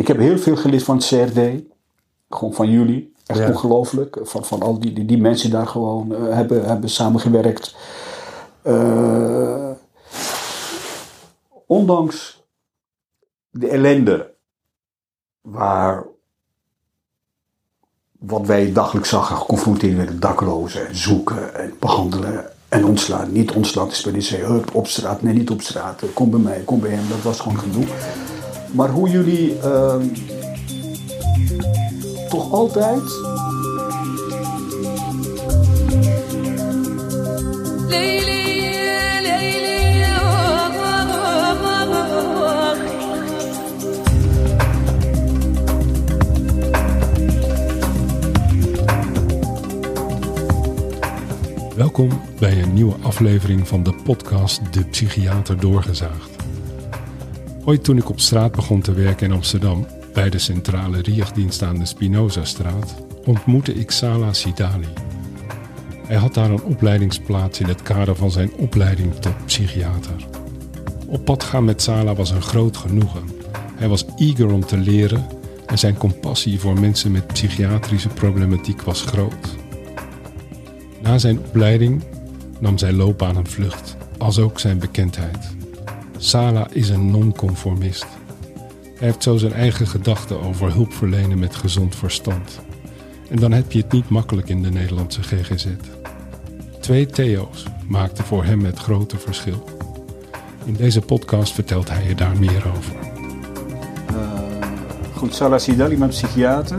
Ik heb heel veel geleerd van het CRD. Gewoon van jullie. Echt Ja. ongelooflijk. Van, van al die, die, die mensen daar gewoon eh, hebben, hebben samengewerkt. Eh, ondanks de ellende waar wat wij dagelijks zagen, geconfronteerd met daklozen en zoeken en behandelen en ontslaan. Niet ontslaan, dus bij die zei, hup, op straat, nee niet op straat, kom bij mij, kom bij hem, dat was gewoon gedoe. Maar hoe jullie ehm, toch altijd. Welkom bij een nieuwe aflevering van de podcast De Psychiater Doorgezaagd. Ooit toen ik op straat begon te werken in Amsterdam, bij de centrale RIAG-dienst aan de Spinoza-straat, ontmoette ik Sala Sidali. Hij had daar een opleidingsplaats in het kader van zijn opleiding tot psychiater. Op pad gaan met Sala was een groot genoegen. Hij was eager om te leren en zijn compassie voor mensen met psychiatrische problematiek was groot. Na zijn opleiding nam zijn loopbaan een vlucht, als ook zijn bekendheid. Sala is een non-conformist. Hij heeft zo zijn eigen gedachten over hulp verlenen met gezond verstand. En dan heb je het niet makkelijk in de Nederlandse GGZ. Twee Theo's maakten voor hem het grote verschil. In deze podcast vertelt hij je daar meer over. Goed, Salah Sidali, mijn psychiater.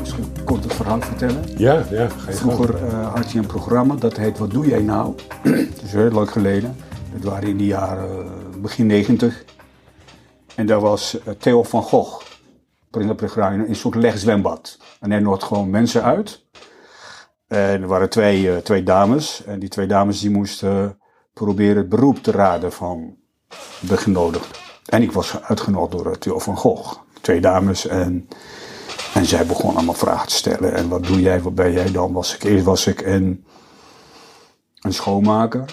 Misschien kort het verhaal vertellen. Ja, ja, ga je gang. Vroeger eh, had je een programma dat heet Wat doe jij nou? dat is heel lang geleden. Dat waren in de jaren eh, begin negentig. En daar was eh, Theo van Gogh. Een soort legzwembad. En hij nodigt gewoon mensen uit. En er waren twee, eh, twee dames. En die twee dames die moesten proberen het beroep te raden van de genodigden. En ik was uitgenodigd door eh, Theo van Gogh. Twee dames en... En zij begon allemaal vragen te stellen. En wat doe jij, wat ben jij dan? Was ik, eerst was ik een, een schoonmaker.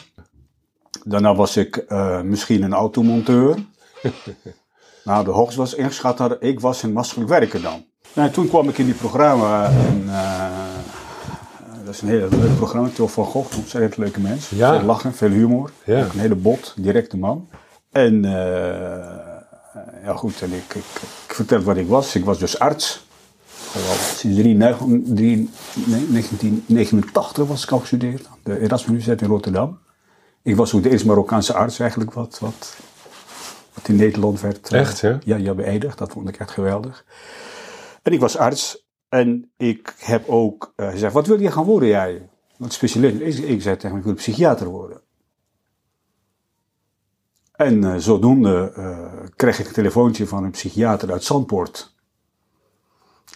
Daarna was ik eh, misschien een automonteur. nou, de hoogst was ingeschat hadden, ik was een maskelijk werker dan. Nou, toen kwam ik in die programma en eh, dat is een heel leuk programma. Theo van Gogh, een ontzettend leuke mens. Ja. Veel lachen, veel humor. Ja. Ook een hele bot, directe man. En eh, ja goed, en ik, ik, ik vertel wat ik was. Ik was dus arts. Al Sinds 3 3 nee, 1989 was ik al gestudeerd aan de Erasmus Universiteit in Rotterdam. Ik was ook de eerste Marokkaanse arts eigenlijk wat, wat, wat in Nederland werd. eh, Echt, hè? Ja, ja, beëdigd. Dat vond ik echt geweldig. En ik was arts en ik heb ook eh, gezegd, wat wil je gaan worden jij? Wat specialist? Ik, ik zei tegen hem, ik wil psychiater worden. En eh, zodoende kreeg ik een telefoontje van een psychiater uit Zandpoort.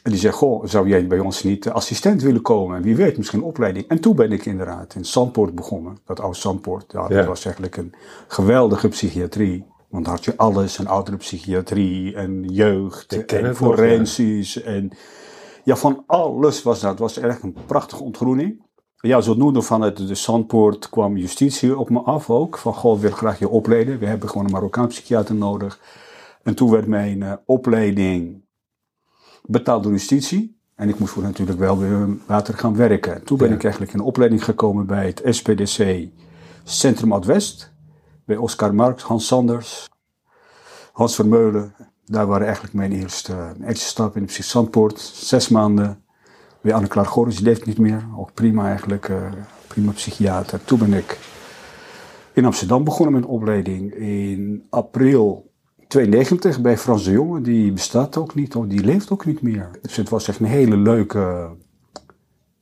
En die zei, goh, zou jij bij ons niet assistent willen komen? En wie weet, misschien opleiding. En toen ben ik inderdaad in Zandpoort begonnen. Dat oude Zandpoort, ja, Ja. dat was eigenlijk een geweldige psychiatrie. Want dan had je alles, en ouderenpsychiatrie en jeugd en forensisch. En ja, van alles was dat. Het was echt een prachtige ontgroening. Ja, zodoende vanuit de Zandpoort kwam justitie op me af ook. Van, goh, ik wil graag je opleiden. We hebben gewoon een Marokkaan psychiater nodig. En toen werd mijn eh, opleiding betaald door justitie. En ik moest voor natuurlijk wel weer later gaan werken. Toen ben Ja. ik eigenlijk in opleiding gekomen bij het SPDC Centrum Oud-West. Bij Oscar Marx, Hans Sanders, Hans Vermeulen. Daar waren eigenlijk mijn eerste, mijn eerste stap in de Zandpoort. Zes maanden bij Anne-Klaar Goris, die leeft niet meer. Ook prima eigenlijk, eh, prima psychiater. Toen ben ik in Amsterdam begonnen met een opleiding. In april 92 bij Frans de Jonge. Die bestaat ook niet, die leeft ook niet meer. Dus het was echt een hele leuke,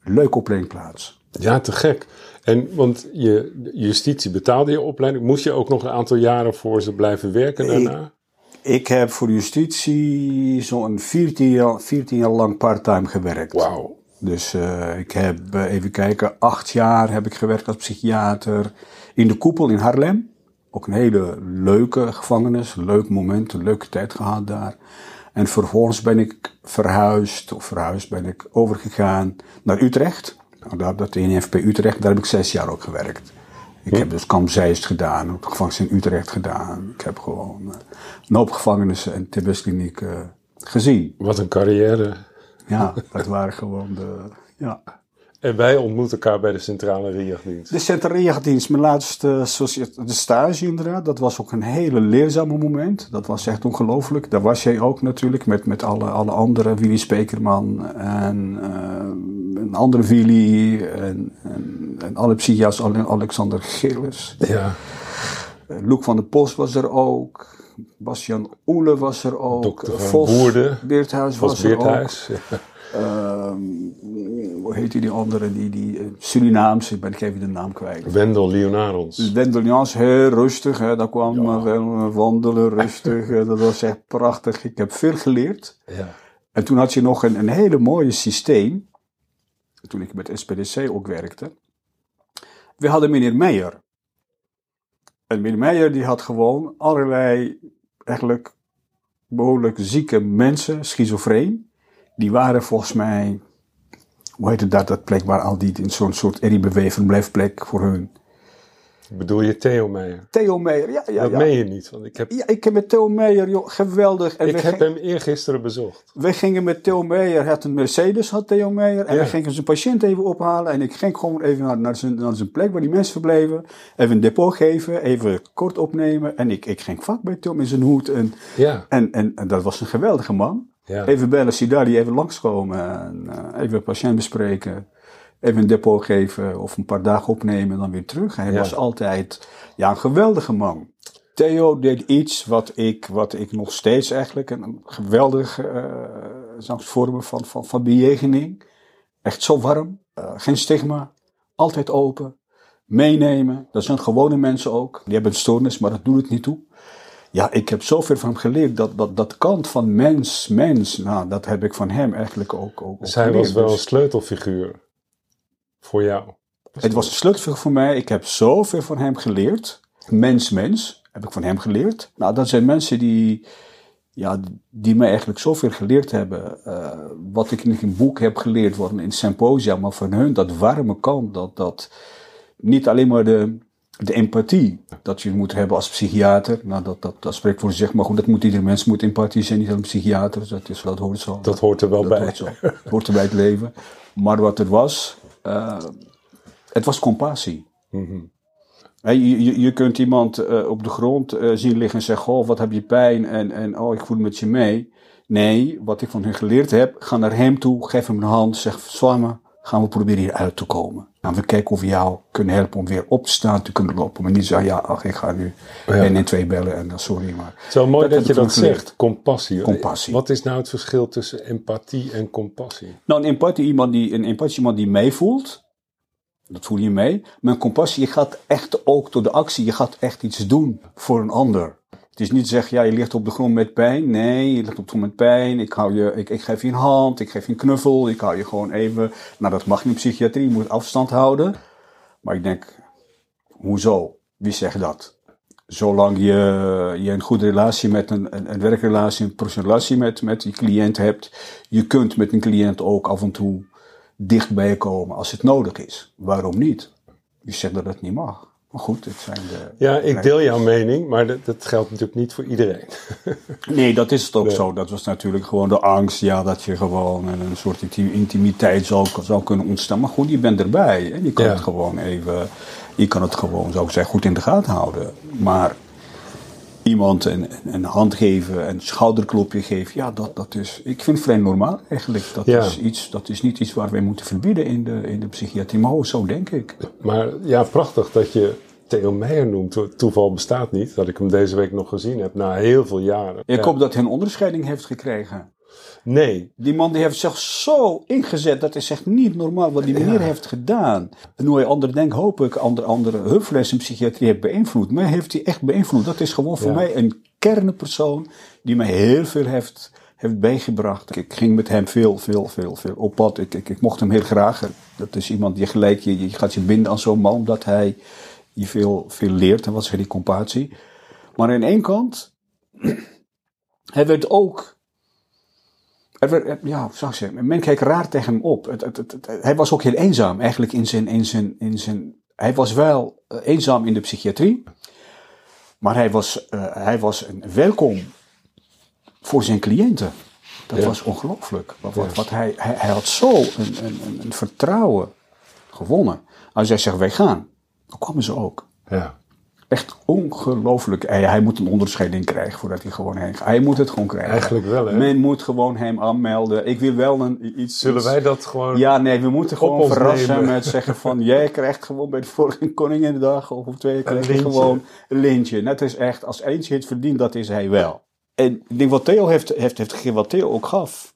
leuke opleidingplaats. Ja, te gek. En want je justitie betaalde je opleiding. Moest je ook nog een aantal jaren voor ze blijven werken daarna? Ik heb voor justitie zo'n 14 jaar, 14 jaar lang parttime gewerkt. Wauw. Dus eh, ik heb, eh, even kijken, acht jaar heb ik gewerkt als psychiater in de koepel in Haarlem. Ook een hele leuke gevangenis, leuk moment, een leuke tijd gehad daar. En vervolgens ben ik verhuisd, of verhuisd ben ik overgegaan naar Utrecht. Nou, daar, dat in FP Utrecht, daar heb ik zes jaar ook gewerkt. Ik heb dus Kamp Zeist gedaan, ook de gevangenis in Utrecht gedaan. Ik heb gewoon eh, een hoop gevangenissen en TBS-klinieken gezien. Wat een carrière. Ja, dat waren gewoon de... Ja. En wij ontmoeten elkaar bij de Centrale Riagdienst. De Centrale-dienst, mijn laatste de stage inderdaad, dat was ook een hele leerzame moment. Dat was echt ongelooflijk. Daar was jij ook natuurlijk met, met alle, alle andere, Willy Spekerman en eh, een andere Willy en, en, en Alexander Gilles. Ja, Eh, Loek van der Post was er ook. Bastian Oele was er ook. Dokter Vos Woerden Beerthuis was, er ook. Ja. Ehm, hoe heet die, die andere? Die, die eh, Surinaamse, ik ben ik even de naam kwijt. Wendel Leonarons. Wendel Jans, heel rustig. Hè. Daar kwam eh, wel eh, wandelen, rustig. eh, dat was echt prachtig. Ik heb veel geleerd. Ja. En toen had je nog een, een hele mooie systeem. Toen ik met SPDC ook werkte. We hadden meneer Meijer. En meneer Meijer die had gewoon allerlei eigenlijk behoorlijk zieke mensen, schizofreen. Die waren volgens mij, hoe heet het dat, dat plek waar al die in zo'n soort RIBW verblijfplek voor hun. Bedoel je Theo Meijer? Theo Meijer, ja, ja, dat ja. meen je niet, want ik heb, Ja, ik heb met Theo Meijer, joh, geweldig. En ik heb ging- hem eergisteren bezocht. we gingen met Theo Meijer, hij had een Mercedes, had Theo Meijer. En Ja. we gingen zijn patiënt even ophalen. En ik ging gewoon even naar, naar, zijn, naar zijn plek waar die mensen verbleven. Even een depot geven, even kort opnemen. En ik, ik ging vak bij Theo met zijn hoed. En, Ja, en, en, en dat was een geweldige man. Ja. Even bellen, Sidari, even langskomen. En, eh, even een patiënt bespreken. Even een depot geven of een paar dagen opnemen en dan weer terug. Hij Ja. was altijd ja, een geweldige man. Theo deed iets wat ik, wat ik nog steeds eigenlijk een geweldige uh, vormen van, van, van bejegening. Echt zo warm, eh, geen stigma, altijd open, meenemen. Dat zijn gewone mensen ook. Die hebben een stoornis, maar dat doet het niet toe. Ja, ik heb zoveel van hem geleerd. Dat, dat, dat kant van mens, mens, nou, dat heb ik van hem eigenlijk ook, ook, ook hij was wel een Dus sleutelfiguur voor jou. het was een sleutelfiguur voor mij. Ik heb zoveel van hem geleerd. Mens, mens, heb ik van hem geleerd. Nou, dat zijn mensen die, ja, die mij eigenlijk zoveel geleerd hebben. eh, wat ik in een boek heb geleerd worden in symposia, maar van hun dat warme kant, dat, dat niet alleen maar de, de empathie dat je moet hebben als psychiater. Nou, dat, dat, dat spreekt voor zich, maar goed, dat moet ieder mens moet empathie zijn, niet alleen psychiater. Dus dat, is, dat hoort zo. Dat hoort er wel Dat bij. hoort zo. Het hoort erbij het leven. Maar wat het was, eh, het was compassie. Mhm. Hè, je, je, je kunt iemand eh, op de grond eh, zien liggen en zeggen: Oh, wat heb je pijn? En, en oh, ik voel met je mee. Nee, wat ik van hun geleerd heb, ga naar hem toe, geef hem een hand, zeg: Swama, gaan we proberen hier uit te komen. Nou, we kijken of we jou kunnen helpen om weer op te staan, te kunnen lopen. Maar niet zeggen: Ja, ach, ik ga nu Ja. 1 en 2 bellen en dan sorry, maar. Het is wel mooi Dat je dat geleerd. zegt. Compassie. Compassie. Wat is nou het verschil tussen empathie en compassie? Nou, een empathie, iemand die, een empathie is iemand die meevoelt. Dat voel je mee. Maar een compassie, je gaat echt ook door de actie, je gaat echt iets doen voor een ander. Het is niet zeggen, ja, je ligt op de grond met pijn. Nee, je ligt op de grond met pijn. Ik, hou je, ik, ik geef je een hand, ik geef je een knuffel. Ik hou je gewoon even. Nou, dat mag in de psychiatrie, je moet afstand houden. Maar ik denk, hoezo? Wie zegt dat? Zolang je, je een goede relatie met een, een, een werkrelatie, een professionele relatie met, met je cliënt hebt, je kunt met een cliënt ook af en toe dichtbij komen als het nodig is. Waarom niet? Je zegt dat het niet mag. Maar goed, het zijn de. Ja, ik deel jouw mening, maar dat, dat geldt natuurlijk niet voor iedereen. Nee, dat is het ook Nee. zo. Dat was natuurlijk gewoon de angst, ja, dat je gewoon een soort inti- intimiteit zou, zou kunnen ontstaan. Maar goed, je bent erbij en je kan Ja. het gewoon even, je kan het gewoon, zou ik zeggen, goed in de gaten houden. Maar iemand een, een- hand geven, een schouderklopje geven, ja, dat, dat is, ik vind het vrij normaal eigenlijk. Dat, Ja. is iets, dat is niet iets waar wij moeten verbieden in de, in de psychiatrie. Maar zo denk ik. Maar ja, prachtig dat je Theo Meijer noemt. To- Toeval bestaat niet, dat ik hem deze week nog gezien heb, na heel veel jaren. Ik hoop dat hij een onderscheiding heeft gekregen. Nee, Die man die heeft zich zo ingezet, dat is echt niet normaal wat die meneer heeft gedaan. En hoe hij anderen denkt, hoop ik, andere, andere hulpverleners in psychiatrie heeft beïnvloed. Maar heeft hij echt beïnvloed. Dat is gewoon voor Ja. mij een kernpersoon die mij heel veel heeft, heeft bijgebracht. Ik ging met hem veel, veel, veel, veel op pad. Ik, ik, ik mocht hem heel graag. Dat is iemand die gelijk, je, je gaat je binden aan zo'n man, omdat hij je veel, veel leert. En wat zeg die compassie. Maar aan één kant, hij werd ook ja, zou ik zeggen, men keek raar tegen hem op. Het, het, het, hij was ook heel eenzaam eigenlijk in zijn, in zijn, in zijn hij was wel eh, eenzaam in de psychiatrie, maar hij was, eh, hij was een welkom voor zijn cliënten. Dat Ja. was ongelooflijk. Wat, wat, hij, hij, hij had zo een, een, een, een vertrouwen gewonnen. Als jij zegt, wij gaan, dan kwamen ze ook. Ja. Echt ongelooflijk. Hij, hij moet een onderscheiding krijgen voordat hij gewoon heen gaat. Hij moet het gewoon krijgen. Eigenlijk wel, hè? Men moet gewoon hem aanmelden. Ik wil wel een, iets... Zullen wij dat gewoon... Ja, nee, we moeten gewoon verrassen nemen. met zeggen van... jij krijgt gewoon bij de vorige Koninginnedag of op twee krijg je gewoon een lintje. Net is echt, als eentje het verdient, dat is hij wel. En ik denk wat Theo heeft, heeft, heeft gegeven, wat Theo ook gaf.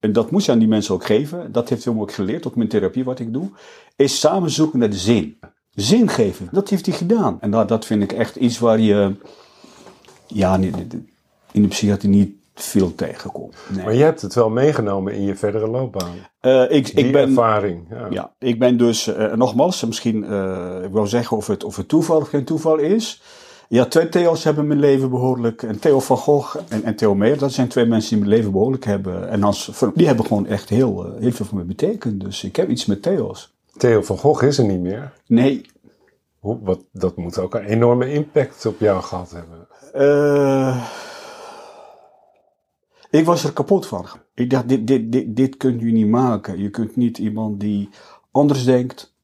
En dat moest je aan die mensen ook geven. Dat heeft hij me ook geleerd, ook in mijn therapie wat ik doe. Is samen zoeken naar de zin. Zin geven, dat heeft hij gedaan. En dat, dat vind ik echt iets waar je... Ja, in de psychiatrie niet veel tegenkomt. Nee. Maar je hebt het wel meegenomen in je verdere loopbaan. Eh, ik, ik ben... ervaring. Ja. Ja, ik ben dus, eh, nogmaals, misschien, eh, ik wil zeggen of het, of het toeval of geen toeval is. Ja, twee Theo's hebben mijn leven behoorlijk, en Theo van Gogh en, en Theo Meijer, dat zijn twee mensen die mijn leven behoorlijk hebben. En als, die hebben gewoon echt heel, eh, heel veel voor me betekend. Dus ik heb iets met Theo's. Theo van Gogh is er niet meer. Nee, Hoe, wat, dat moet ook een enorme impact op jou gehad hebben. eh, ik was er kapot van. Ik dacht, dit, dit, dit, dit kunt u niet maken. Je kunt niet iemand die anders denkt.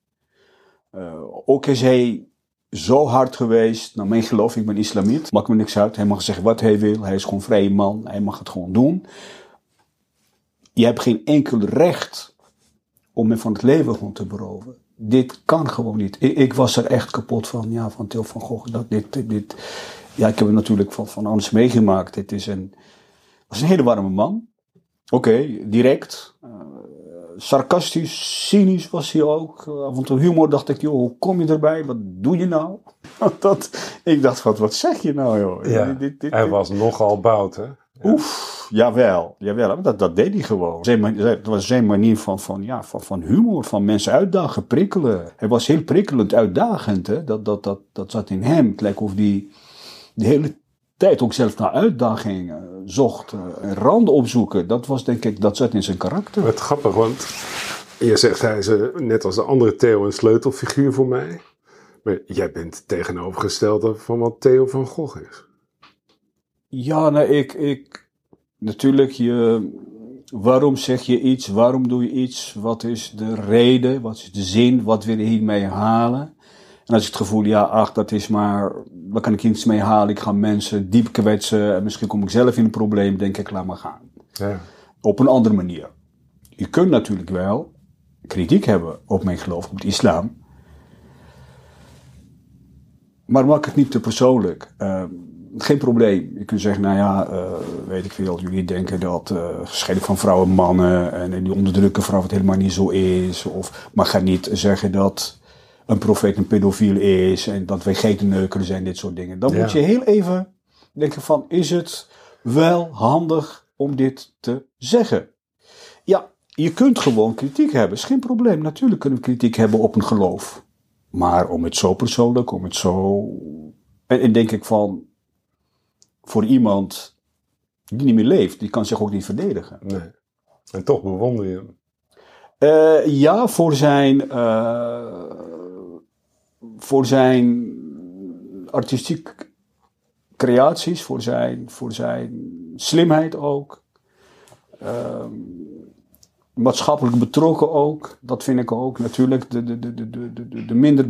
Eh, ook is hij zo hard geweest. Nou, mijn geloof, ik ben islamiet. Maakt me niks uit. Hij mag zeggen wat hij wil. Hij is gewoon vrije man. Hij mag het gewoon doen. Je hebt geen enkel recht om me van het leven gewoon te beroven. Dit kan gewoon niet. Ik, ik was er echt kapot van. Ja, van Til van Gogh. Dat, dit, dit, dit. Ja, ik heb het natuurlijk van, van alles meegemaakt. Het is een, was een hele warme man. Oké, direct. Eh, sarcastisch, cynisch was hij ook. Uh, af en toe humor dacht ik, joh, hoe kom je erbij? Wat doe je nou? dat, ik dacht, wat, wat zeg je nou, joh? Ja, Dit- dit- dit- hij was nogal bout, hè? Oef, jawel, jawel. Dat, dat deed hij gewoon. Zijn, Het was zijn manier van, van, ja, van, van humor, van mensen uitdagen, prikkelen. Hij was heel prikkelend, uitdagend. Hè? Dat, dat, dat, dat zat in hem. Het lijkt of hij de hele tijd ook zelf naar uitdagingen zocht. eh, en randen opzoeken. Dat was denk ik, dat zat in zijn karakter. Wat grappig, want je zegt hij is net als de andere Theo een sleutelfiguur voor mij. Maar jij bent tegenovergestelde van wat Theo van Gogh is. Ja, nou, ik, ik, natuurlijk, je, waarom zeg je iets, waarom doe je iets, wat is de reden, wat is de zin, wat wil je hiermee halen? En als ik het gevoel, ja, ach, dat is maar, waar kan ik iets mee halen? Ik ga mensen diep kwetsen en misschien kom ik zelf in een probleem, denk ik, laat maar gaan. Ja. Op een andere manier. Je kunt natuurlijk wel kritiek hebben op mijn geloof, op de islam. Maar maak het niet te persoonlijk. Eh, geen probleem. Je kunt zeggen, nou ja, eh, weet ik veel, jullie denken dat eh gescheiden van vrouwen en mannen en, die onderdrukken vrouwen het helemaal niet zo is. Of, maar ga niet zeggen dat een profeet een pedofiel is en dat wij geitenneukers zijn, dit soort dingen. Dan Ja. moet je heel even denken van, is het wel handig om dit te zeggen? Ja, je kunt gewoon kritiek hebben, is geen probleem. Natuurlijk kunnen we kritiek hebben op een geloof. Maar om het zo persoonlijk, om het zo. En, en denk ik van. Voor iemand die niet meer leeft, die kan zich ook niet verdedigen. Nee. En toch bewonder je hem. Eh, ja, voor zijn. eh, voor zijn artistiek creaties, voor zijn, voor zijn slimheid ook. Ehm, maatschappelijk betrokken ook, dat vind ik ook. Natuurlijk, de, de, de, de, de, de, de, minder,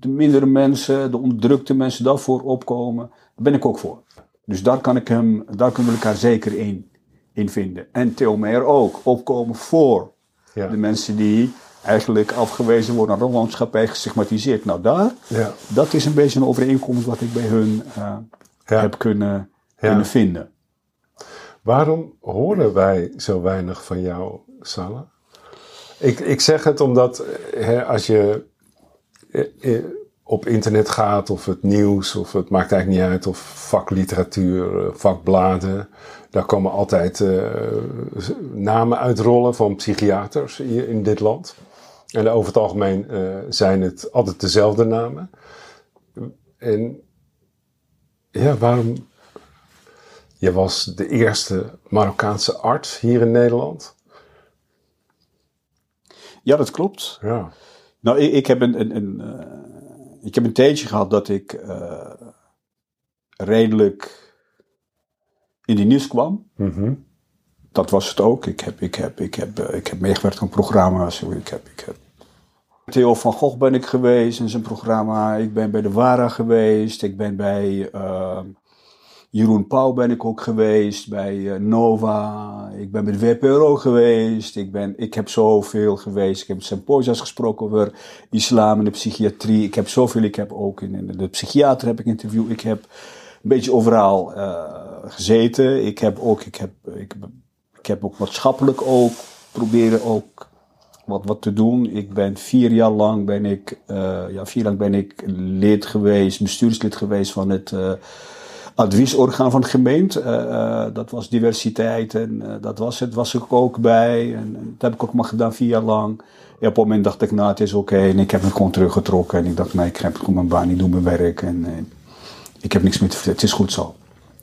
de mindere mensen, de onderdrukte mensen daarvoor opkomen, daar ben ik ook voor. Dus daar, kan ik hem, daar kunnen we elkaar zeker in, in vinden. En Theo Meijer ook, opkomen voor Ja. de mensen die eigenlijk afgewezen worden naar de maatschappij, gestigmatiseerd. Nou, daar, Ja. dat is een beetje een overeenkomst wat ik bij hun eh, Ja. heb kunnen, kunnen vinden. Waarom horen wij zo weinig van jou, Salah? Ik, ik zeg het omdat eh, hè, als je eh, op internet gaat of het nieuws, of het maakt eigenlijk niet uit, of vakliteratuur, eh, vakbladen, daar komen altijd eh, namen uitrollen van psychiaters hier in dit land. En over het algemeen eh, zijn het altijd dezelfde namen. En ja, waarom je was de eerste Marokkaanse arts hier in Nederland. Ja, dat klopt. Ja. Nou, ik, ik heb een, een, een, ik heb een tijdje gehad dat ik eh, redelijk in die nieuws kwam. Mhm. Dat was het ook. Ik heb, ik heb, ik heb, eh, ik heb meegewerkt aan programma's. Ik heb, ik heb Theo van Gogh ben ik geweest in zijn programma. Ik ben bij de Wara geweest. Ik ben bij eh, Jeroen Pauw ben ik ook geweest. Bij eh, Nova. Ik ben de WPRO geweest. Ik, ben, ik heb zoveel geweest. Ik heb symposia's gesproken over islam en de psychiatrie. Ik heb zoveel. Ik heb ook in, de psychiater heb ik interview. Ik heb een beetje overal eh, gezeten. Ik heb ook, ik heb, ik, heb ook maatschappelijk ook proberen ook wat, wat te doen. Ik ben vier jaar lang ben ik, eh, ja, vier jaar lang ben ik lid geweest, bestuurslid geweest van het adviesorgaan van de gemeente. Eh, eh, dat was diversiteit en eh, dat was het, was ik ook bij. En, en dat heb ik ook maar gedaan vier jaar lang. Ja, op het moment dacht ik, nou het is oké. En ik heb me gewoon teruggetrokken. En ik dacht, nee, ik heb gewoon mijn baan, ik doe mijn werk. En ik heb niks meer te vertellen. Het is goed zo.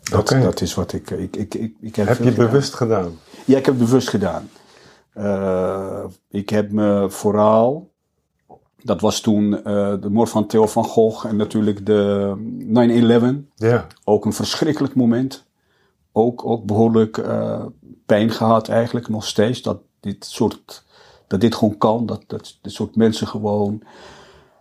Dat, dat is wat ik... ik, ik, ik, ik heb Heb je gedaan. bewust gedaan? Ja, ik heb het bewust gedaan. Ik heb me vooral, dat was toen eh, de moord van Theo van Gogh en natuurlijk de 9-11. Ja. Ook een verschrikkelijk moment. Ook, ook behoorlijk eh, pijn gehad eigenlijk nog steeds. Dat dit, soort, dat dit gewoon kan. Dat, dat dit soort mensen gewoon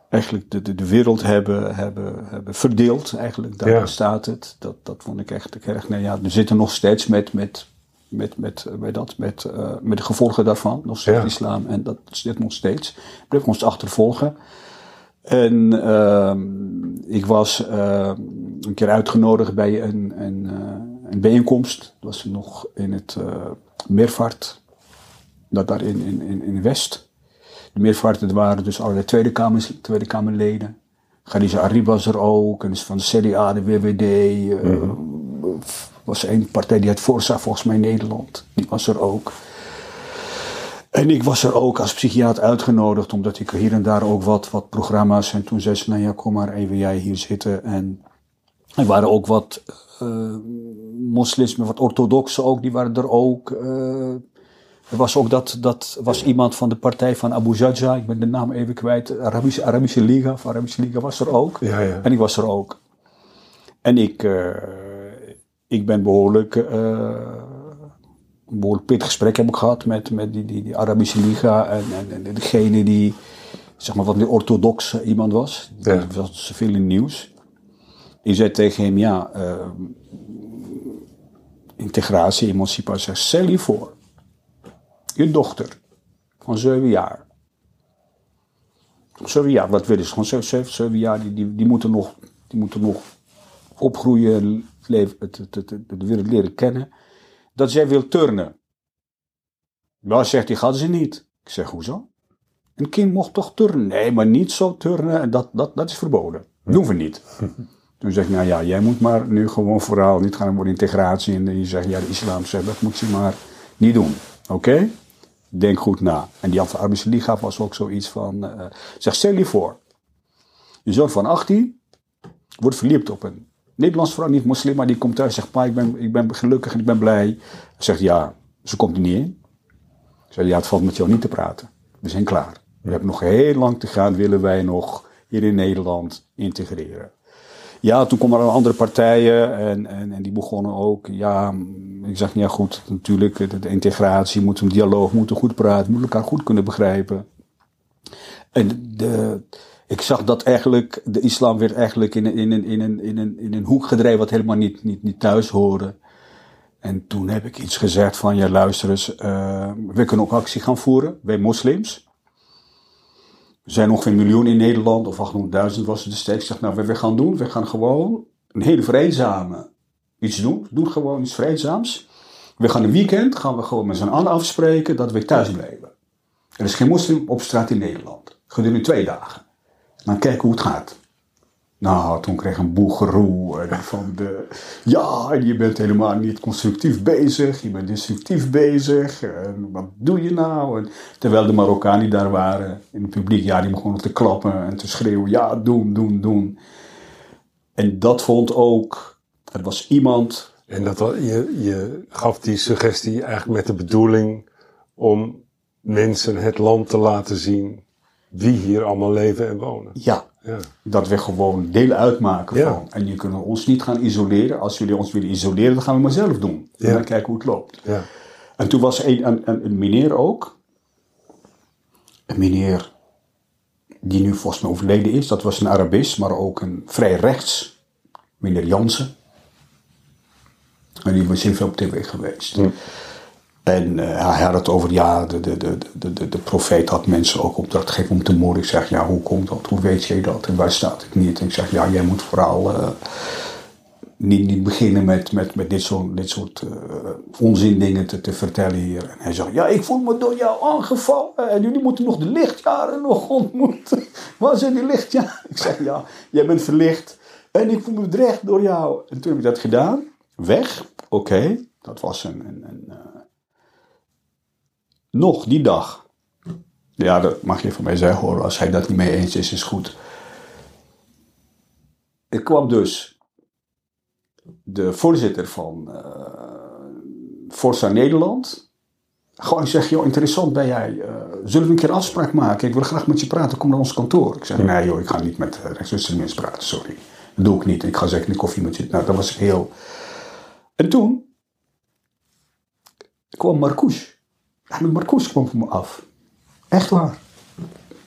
eigenlijk de, de, de wereld hebben, hebben, hebben verdeeld. Eigenlijk, daar Ja. staat het. Dat, dat vond ik echt erg. Nee, ja, we zitten nog steeds met, met, met, met, eh, met, dat, met, eh, met de gevolgen daarvan. Nog steeds Ja. islam. En dat zit nog steeds. Blijf ons achtervolgen. En ehm, ik was ehm, een keer uitgenodigd bij een, een, eh, een bijeenkomst. Dat was nog in het Meervaart. Dat daar in, in, in, West. De Meervaart, waren dus allerlei Tweede, Kamers, tweede Kamerleden. Khadija Arib was er ook. En dus van de CDA, de WWD. eh, was één partij die het voorzag volgens mij Nederland. Die was er ook. En ik was er ook als psychiater uitgenodigd, omdat ik hier en daar ook wat, wat programma's. En toen zei ze, nou ja, kom maar even jij hier zitten. En er waren ook wat eh, moslims, wat orthodoxen ook, die waren er ook. Eh, er was ook dat, dat was iemand van de partij van Abu Jaja, ik ben de naam even kwijt, Arabische, Arabische Liga, Arabische Liga was er ook. Ja, ja. En ik was er ook. En ik, eh, ik ben behoorlijk, eh, een behoorlijk pittig gesprek heb ik gehad met, met die, die, die Arabische Liga en, en, en degene die, zeg maar, wat meer orthodox iemand was. Ja. Die was zoveel in het nieuws. Ik zei tegen hem, ja, eh, integratie, emancipatie, stel je voor, je dochter van zeven jaar. Zeven jaar, wat willen ze? Gewoon zeven, zeven, zeven jaar, die, die, die, moeten nog, die moeten nog opgroeien, leven, het, het, het, het- de wereld leren kennen. Dat zij wil turnen. Ja, zegt hij, gaat ze niet. Ik zeg, hoezo? Een kind mocht toch turnen? Nee, maar niet zo turnen, en dat, dat, dat is verboden. Doen we niet. Toen zeg ik, nou ja, jij moet maar nu gewoon vooral niet gaan voor integratie. En je zegt, ja, de islam zegt, dat moet je maar niet doen. Oké? Denk goed na. En die Arabische Liga was ook zoiets van, eh zeg, stel je voor. Je zoon van 18 wordt verliefd op een Nederlands vrouw, niet moslim, maar die komt thuis en zegt, pa, ik ben, ik ben gelukkig en ik ben blij. Hij zegt, ja, ze komt er niet in. Ik zei, ja, het valt met jou niet te praten. We zijn klaar. We hebben nog heel lang te gaan, willen wij nog hier in Nederland integreren. Ja, toen kwamen er andere partijen en, en, en die begonnen ook. Ja, ik zeg, ja goed, natuurlijk, de, de integratie, moeten een dialoog, moeten goed praten, moeten elkaar goed kunnen begrijpen. En de, ik zag dat eigenlijk, de islam werd eigenlijk in, een- in, een, in, een, in, een, in een hoek gedreven wat helemaal niet, niet, niet thuis hoorde. En toen heb ik iets gezegd van, ja luister eens, eh, we kunnen ook actie gaan voeren, wij moslims. Er zijn ongeveer een miljoen in Nederland, of 800.000 was het destijds. Ik zeg, nou, wat we gaan doen, we gaan gewoon een hele vreedzame iets doen. Doe gewoon iets vreedzaams. We gaan een weekend, gaan we gewoon met z'n allen afspreken dat we thuis blijven. Er is geen moslim op straat in Nederland. Gedurende twee dagen. Dan kijken hoe het gaat. Nou, toen kreeg een boel geroe en van de... Ja, je bent helemaal niet constructief bezig. Je bent destructief bezig. En wat doe je nou? En terwijl de Marokkanen daar waren in het publiek... Ja, die begonnen te klappen en te schreeuwen. Ja, doen, doen, doen. En dat vond ook... Er was iemand... En dat, je, je gaf die suggestie eigenlijk met de bedoeling om mensen het land te laten zien wie hier allemaal leven en wonen. Ja, Ja. Dat we gewoon deel uitmaken Ja. van. En je kunt ons niet gaan isoleren. Als jullie ons willen isoleren, dan gaan we maar zelf doen. En dan kijken hoe het loopt. Ja. En toen was een, een, een, een meneer ook. Een meneer die nu volgens mij overleden is. Dat was een Arabist, maar ook een vrij rechts. Meneer Jansen. En die was heel veel op tv geweest. En eh, hij had het over, ja, de, de, de, de, de, profeet had mensen ook opdracht gegeven om te moorden. Ik zeg, ja, hoe komt dat? Hoe weet je dat? En waar staat het niet? En ik zeg, ja, jij moet vooral eh, niet, niet beginnen met, met, met dit soort, dit soort eh, onzin dingen te, te vertellen hier. En hij zegt, ja, ik voel me door jou aangevallen. En jullie moeten nog de lichtjaren nog ontmoeten. Waar zijn die lichtjaren? Ik zeg, ja, jij bent verlicht. En ik voel me bedreigd door jou. En toen heb ik dat gedaan. Weg. Oké. Dat was een... een, een nog die dag. Ja, dat mag je van mij zeggen hoor. Als hij dat niet mee eens is, is goed. Ik kwam dus de voorzitter van eh Forza Nederland. Gewoon zeg, joh, interessant ben jij. eh, zullen we een keer afspraak maken? Ik wil graag met je praten. Kom naar ons kantoor. Ik zeg, nee joh, ik ga niet met uh, rechtsextremisten praten. Sorry. Dat doe ik niet. Ik ga zeker een koffie met je. Nou, dat was heel... En toen kwam Marcouche. Ahmed Marcouche kwam voor me af. Echt waar.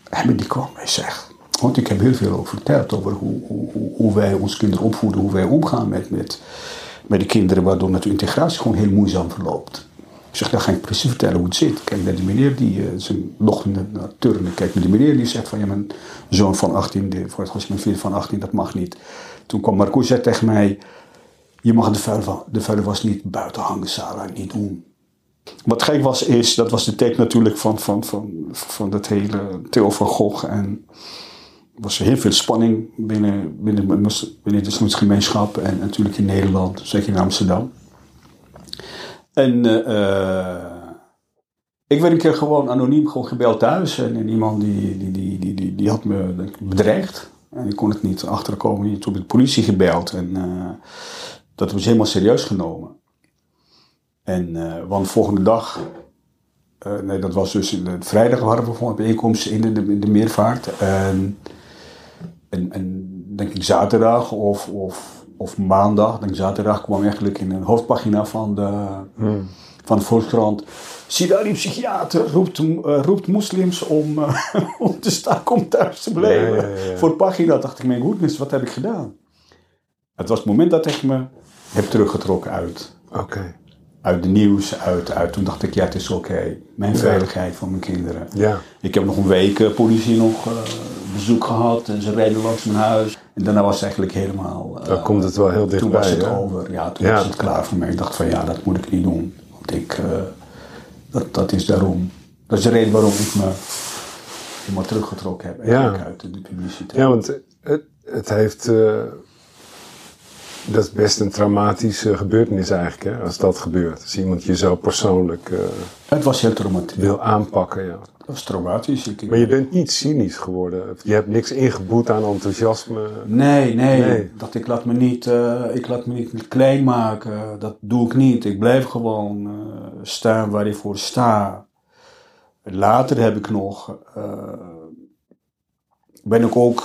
Ahmed die kwam en zegt... Want ik heb heel veel over verteld over hoe, hoe, hoe, wij onze kinderen opvoeden. Hoe wij omgaan met, met, met de kinderen. Waardoor natuurlijk integratie gewoon heel moeizaam verloopt. Ik zeg, dan ga ik precies vertellen hoe het zit. Kijk naar die meneer die eh, zijn dochter naar- turnen. Kijk die meneer die zegt van... Ja, mijn zoon van 18, de, voor het was mijn vriend van 18, dat mag niet. Toen kwam Marcouche zei tegen mij... Je mag de vuile, de vuile was niet buiten hangen, Sarah, niet doen. Wat gek was, is, dat was de tijd natuurlijk van, van, van, van dat hele Theo van Gogh. En er was heel veel spanning binnen, binnen, binnen de islamitische gemeenschap. En natuurlijk in Nederland, zeker in Amsterdam. En eh, eh, ik werd een keer gewoon anoniem gewoon gebeld thuis. En, iemand die, die, die, die, die, die had me bedreigd. En ik kon het niet achterkomen. Toen heb ik de politie gebeld. En eh, dat was helemaal serieus genomen. En, eh, want volgende dag, eh, nee, dat was dus in de, vrijdag hadden we gewoon een bijeenkomst in de, de, in de meervaart. En, en, en denk ik zaterdag of, of, of maandag, denk ik zaterdag kwam eigenlijk in een hoofdpagina van de, van de Volkskrant. Die psychiater roept, eh, roept moslims om, om te staken om thuis te blijven. Ja, ja, ja, ja. Voor de pagina dacht ik, mijn goedness, wat heb ik gedaan? Het was het moment dat ik me heb teruggetrokken uit Oké. Uit de nieuws, uit, uit. Toen dacht ik, ja, het is oké. Mijn veiligheid van mijn kinderen. Ja. Ik heb nog een week eh, politie nog eh, bezoek gehad en ze reden langs mijn huis. En daarna was het eigenlijk helemaal... eh, Dan komt het wel heel Toen dichtbij. was het hè? over. Ja, toen Ja. was het klaar voor mij. Ik dacht van, ja, dat moet ik niet doen. Want ik, dat, dat is daarom. Dat is de reden waarom ik me helemaal teruggetrokken heb. Eigenlijk Ja. uit de, de publiciteit. Ja, want het, het heeft. Dat is best een traumatische gebeurtenis eigenlijk, hè, als dat gebeurt. Als iemand je zo persoonlijk eh, Het was heel traumatisch. wil aanpakken. Ja. Dat was traumatisch. Ik, Maar je bent niet cynisch geworden. Je hebt niks ingeboet aan enthousiasme. Nee, nee, Nee. Dat ik laat me niet, eh, ik laat me niet klein maken. Dat doe ik niet. Ik blijf gewoon eh, staan waar ik voor sta. Later heb ik nog, ben ik ook,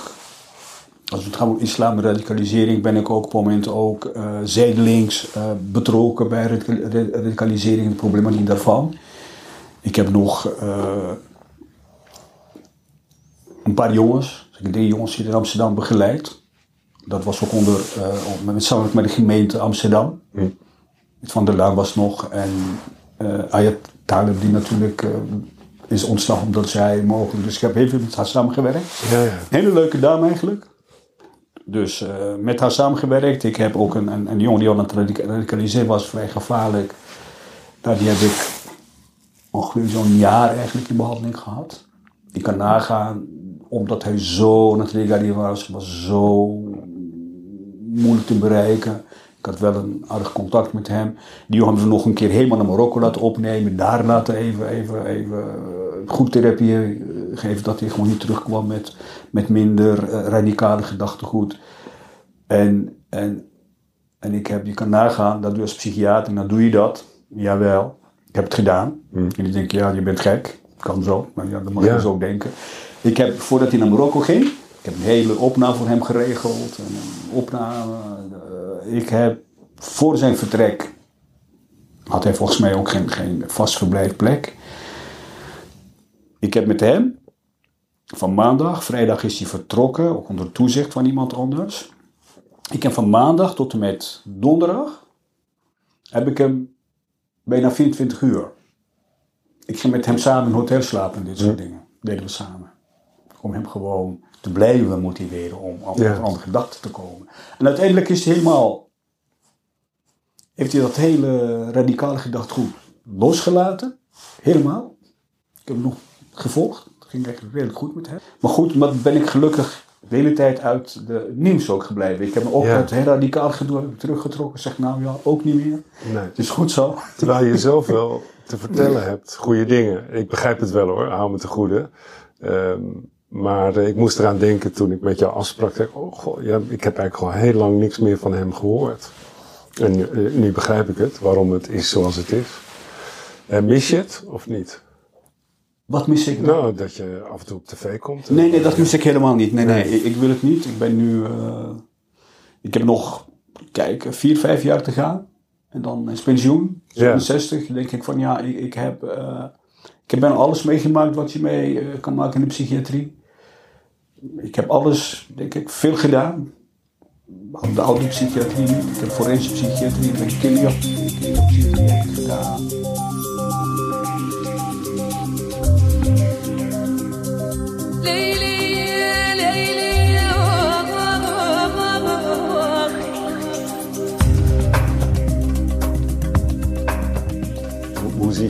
als het gaat om islam en radicalisering, ben ik ook op het moment ook eh zijdelings eh, betrokken bij radica- ra- radicalisering en de problematiek daarvan. Ik heb nog eh, een paar jongens, heb drie jongens hier in Amsterdam begeleid. Dat was ook onder, met, samen met de gemeente Amsterdam. Van der Laan was nog. En Ayat Talib die natuurlijk is ontstaan omdat zij mogelijk. Dus ik heb heel veel met haar samengewerkt. Ja, ja. Hele leuke dame eigenlijk. Dus eh, met haar samengewerkt. Ik heb ook een, een, een jongen die al aan het radica- radicaliseren was, vrij gevaarlijk. Nou, die heb ik ongeveer zo'n jaar eigenlijk in behandeling gehad. Ik kan nagaan, omdat hij zo aan het was, was zo moeilijk te bereiken. Ik had wel een aardig contact met hem. Die jongen hebben we nog een keer helemaal naar Marokko laten opnemen. Daar laten even, even, even eh, goed therapie eh, geven. Dat hij gewoon niet terugkwam met, met minder eh, radicale gedachtegoed. En, en, en ik heb, je kan nagaan, dat doe je als psychiater, dan doe je dat. Jawel, ik heb het gedaan. En die denken, ja, je bent gek. Kan zo, maar ja, dat mag je ook denken. Ik heb, voordat hij naar Marokko ging, Ik heb een hele opname voor hem geregeld. En een opname. Ik heb voor zijn vertrek. had hij volgens mij ook geen, geen vast verblijfplek. Ik heb met hem. van maandag, vrijdag is hij vertrokken. ook onder toezicht van iemand anders. Ik heb van maandag tot en met donderdag. heb ik hem bijna 24 uur. Ik ging met hem samen in een hotel slapen en dit soort dingen. Deden we samen. Om hem gewoon te blijven motiveren om op Ja. een andere gedachten te komen. En uiteindelijk is hij helemaal. Heeft hij dat hele radicale gedachtegoed losgelaten. Helemaal. Ik heb hem nog gevolgd. Het ging eigenlijk redelijk goed met hem. Maar goed, maar ben ik gelukkig de hele tijd uit de nieuws ook gebleven. Ik heb me ook Ja. uit heel radicaal gedoe teruggetrokken. Zeg nou ja, ook niet meer. Nee. Het is goed zo. Terwijl je zoveel te vertellen hebt, goede dingen. Ik begrijp het wel hoor, hou me te goede. Ehm, maar eh, ik moest eraan denken toen ik met jou afsprak. Dacht, oh ja, ik heb eigenlijk gewoon heel lang niks meer van hem gehoord. En nu, eh, nu begrijp ik het, waarom het is zoals het is. En mis je het of niet? Wat mis ik nou? Nou, dat je af en toe op tv komt. Nee, nee, dat mis ik helemaal niet. Nee, nee, ik, ik wil het niet. Ik ben nu. eh, ik heb nog, kijk, vier, vijf jaar te gaan. En dan is pensioen. Ja. 67. Dan denk ik van ja, ik, ik heb. eh, ik heb bijna alles meegemaakt wat je mee eh, kan maken in de psychiatrie. Ik heb alles, denk ik, veel gedaan. De oude psychiatrie, ik heb forensische psychiatrie, ik ben kinderpsychiatrie gedaan.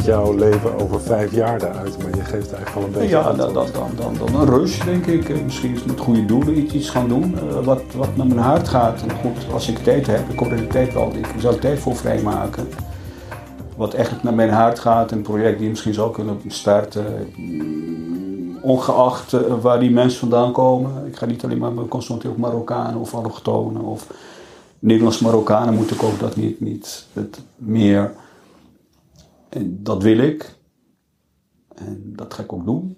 Jouw leven over vijf jaar eruit? Maar je geeft eigenlijk al een beetje Ja, antwoord. dan, dan, dan, een rush, denk ik. Eh, Misschien is met goede doelen iets, gaan doen. eh, wat, wat naar mijn hart gaat. En goed, als ik tijd heb, ik hoop dat ik tijd wel, ik zal tijd voor vrijmaken. Wat echt naar mijn hart gaat, een project die je misschien zou kunnen starten. mm, Ongeacht eh, waar die mensen vandaan komen. Ik ga niet alleen maar me concentreren op Marokkanen of allochtonen of Nederlands-Marokkanen moet ik ook dat niet, niet het meer. En dat wil ik. En dat ga ik ook doen.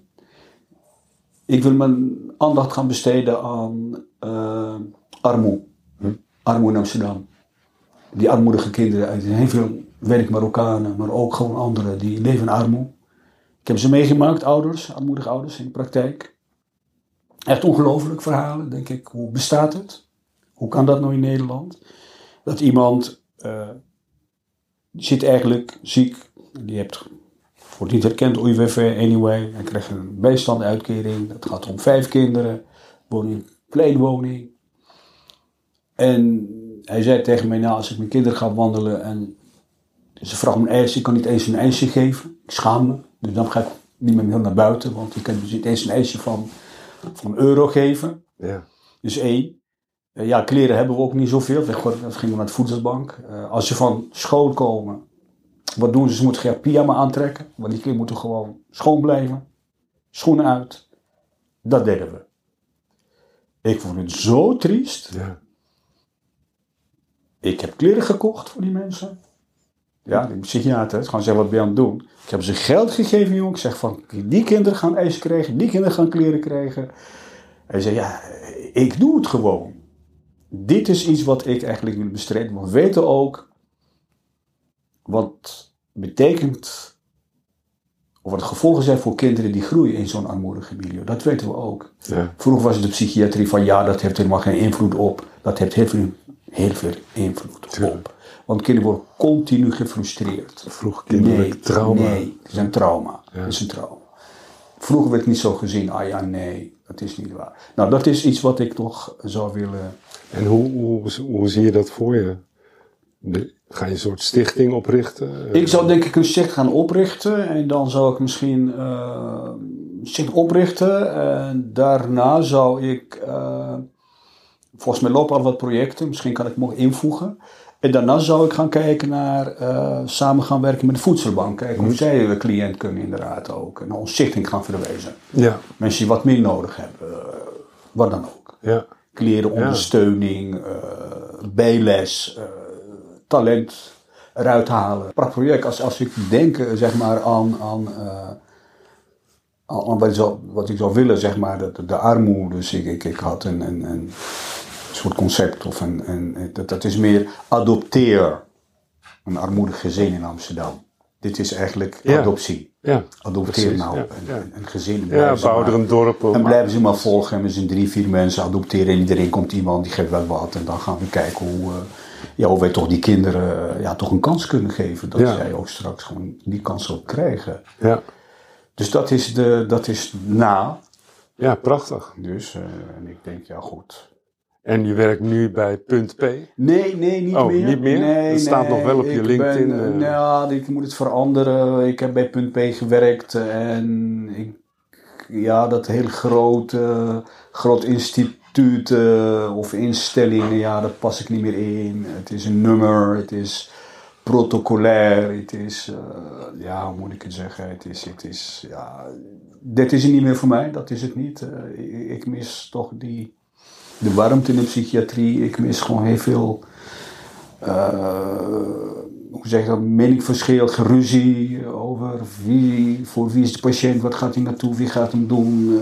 Ik wil mijn aandacht gaan besteden aan eh armoede. Armoede in Amsterdam. Die armoedige kinderen uit heel veel werk Marokkanen, maar ook gewoon anderen die leven in armoede. Ik heb ze meegemaakt, ouders, armoedige ouders in de praktijk. Echt ongelooflijk verhalen, denk ik. Hoe bestaat het? Hoe kan dat nou in Nederland? Dat iemand eh, zit eigenlijk ziek, die hebt wordt niet herkend UWV anyway. Hij krijgt een bijstandsuitkering. Dat gaat om vijf kinderen. Wonen in een. En hij zei tegen mij, nou als ik mijn kinderen ga wandelen en ze vragen om een ijsje, ik kan niet eens een ijsje geven. Ik schaam me. Dus dan ga ik niet meer heel naar buiten, want je kan dus niet eens een ijsje van, van een euro geven. Ja. Dus één. Ja, kleren hebben we ook niet zoveel. We gingen we naar de voedselbank. Eh, als ze van school komen, wat doen ze? Ze moeten geen pyjama aantrekken, want die kleren moeten gewoon schoon blijven. Schoenen uit. Dat deden we. Ik vond het zo triest. Ja. Ik heb kleren gekocht voor die mensen. Ja, die psychiater. Gewoon zeggen, wat ben je aan het doen? Ik heb ze geld gegeven, jongen. Ik zeg van, die kinderen gaan ijs krijgen. Die kinderen gaan kleren krijgen. Hij zei, ja, ik doe het gewoon. Dit is iets wat ik eigenlijk wil bestrijden. Want we weten ook wat betekent, of wat de gevolgen zijn voor kinderen die groeien in zo'n armoedige milieu. Dat weten we ook. Ja. Vroeger was het de psychiatrie van ja, dat heeft helemaal geen invloed op. Dat heeft heel veel, heel veel invloed op. Want kinderen worden continu gefrustreerd. Vroeg kinderlijk trauma. Nee, het is een trauma. Ja. Het is een trauma. Vroeger werd het niet zo gezien. Ah ja, nee, dat is niet waar. Nou, dat is iets wat ik toch zou willen. En hoe, hoe, hoe zie je dat voor je? Ga je een soort stichting oprichten? Ik zou denk ik een sticht gaan oprichten. En dan zou ik misschien eh, een sticht oprichten. En daarna zou ik. eh, volgens mij lopen al wat projecten. Misschien kan ik nog invoegen. En daarna zou ik gaan kijken naar eh, samen gaan werken met de voedselbank. Kijken hoe zij de cliënt kunnen inderdaad ook. En een stichting gaan verwijzen. Ja, Mensen die wat meer nodig hebben. wat dan ook. ja, Kleren, ondersteuning, bijles, talent eruit halen. Prachtig project. Als, als ik denk eh, zeg maar aan, aan, eh, al- al wat, ik zou, wat ik zou willen, zeg maar, de, de armoede. Dus ik, ik, ik had een, een, een soort concept of een, een dat, dat is meer adopteer een armoedig gezin in Amsterdam. Dit is eigenlijk Ja. adoptie. Ja, Adopteer Precies, nou ja, een, een, gezin. ja bouw er een dorp op. en blijven ze maar volgen. En we zijn drie, vier mensen adopteren. En iedereen komt iemand die geeft wel wat. En dan gaan we kijken hoe, eh, ja, hoe wij toch die kinderen eh, ja, toch een kans kunnen geven. Dat Ja. zij ook straks gewoon die kans ook krijgen. Ja, Dus dat is, de, dat is na. ja prachtig. Dus, eh, en ik denk, ja goed. En je werkt nu bij Punt P. Nee, nee, niet Oh, meer. niet meer? Nee, Dat staat nog wel op je LinkedIn, Ben, eh. nou, ik moet het veranderen. Ik heb bij Punt P gewerkt. En ik, ja, dat heel grote, groot instituut eh, of instellingen, ja, daar pas ik niet meer in. Het is een nummer, het is protocolair, het is, eh, ja, hoe moet ik het zeggen? Het is, het is, ja, dit is het niet meer voor mij, dat is het niet. Eh, ik, ik mis toch die, de warmte in de psychiatrie. Ik mis gewoon heel veel, eh, hoe zeg je dat, meningsverschil, geruzie over wie, voor wie is de patiënt, wat gaat hij naartoe, wie gaat hem doen.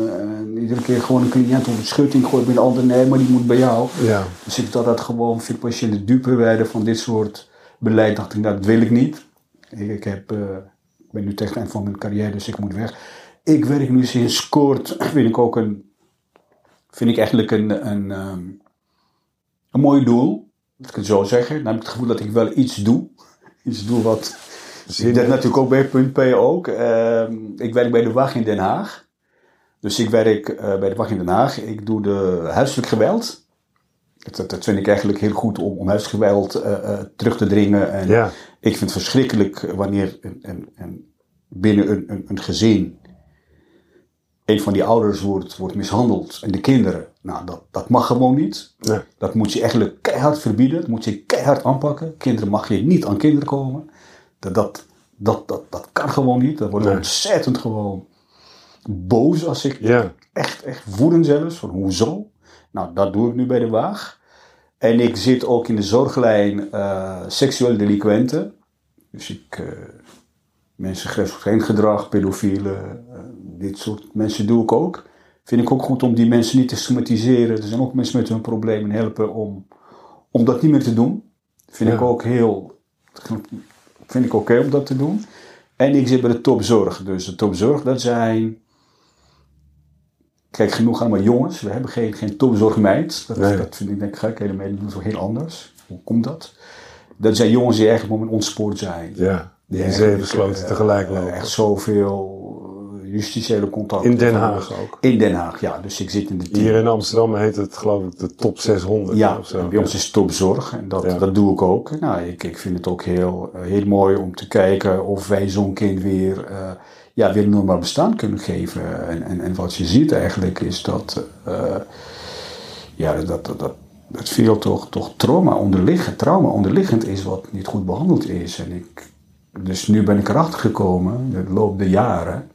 Eh, iedere keer gewoon een cliënt op de schutting gooit bij de ander, nee, maar die moet bij jou. Ja, Dus ik dacht dat gewoon veel patiënten dupe werden van dit soort beleid. Dacht ik, nou, dat wil ik niet. Ik, ik, heb, eh, ik ben nu tegen het eind van mijn carrière, dus ik moet weg. Ik werk nu sinds kort, vind ik ook een, vind ik eigenlijk een, een, ehm, een mooi doel. Dat ik het zo zeggen. Dan heb ik het gevoel dat ik wel iets doe. Iets doe wat... Ik natuurlijk ook bij Punt P ook. Ehm, ik werk bij de WAG in Den Haag. Dus ik werk eh, bij de WAG in Den Haag. Ik doe de huiselijk geweld. Dat, dat, vind ik eigenlijk heel goed om, om huisgeweld eh, eh, terug te dringen. En ja, ik vind het verschrikkelijk wanneer een, een, een, binnen een, een, een gezin een van die ouders wordt, wordt mishandeld en de kinderen. Nou, dat, dat mag gewoon niet. nee. Dat moet je eigenlijk keihard verbieden. Dat moet je keihard aanpakken. Kinderen mag je niet aan kinderen komen. Dat, dat, dat, dat, dat kan gewoon niet. Dat wordt Nee. ontzettend gewoon boos als ik ja, echt, echt woedend zelfs. Van hoezo? Nou, dat doe ik nu bij de Waag. En ik zit ook in de zorglijn eh seksuele delinquenten. Dus ik, eh mensen geen gedrag, pedofielen, eh, dit soort mensen doe ik ook. Vind ik ook goed om die mensen niet te stigmatiseren. Er zijn ook mensen met hun problemen helpen om, om dat niet meer te doen. Vind ik ook heel, vind ik oké om dat te doen. En ik zit bij de topzorg. Dus de topzorg, dat zijn Kijk, genoeg allemaal jongens. We hebben geen, geen topzorgmeid. Dat, Nee. dat vind ik denk ik gek. Hele meiden doen wel heel anders. Hoe komt dat? Dat zijn jongens die eigenlijk moment ontspoord zijn. ja. Die in zeven sloten eh, tegelijk lopen. Echt zoveel justitiële contacten. In Den Haag ook. In Den Haag, ja. Dus ik zit in de team. Hier in Amsterdam heet het geloof ik de top 600 Ja, of zo. bij ons is het topzorg en dat, Ja. dat doe ik ook. Nou, ik, ik vind het ook heel, eh, heel mooi om te kijken of wij zo'n kind weer, eh, ja, weer een normaal bestaan kunnen geven. En, en, en wat je ziet eigenlijk is dat, eh, ja, dat, dat, dat, dat veel toch, toch trauma onderliggend, trauma onderliggend is wat niet goed behandeld is. En ik, dus nu ben ik erachter gekomen, in de loop der jaren,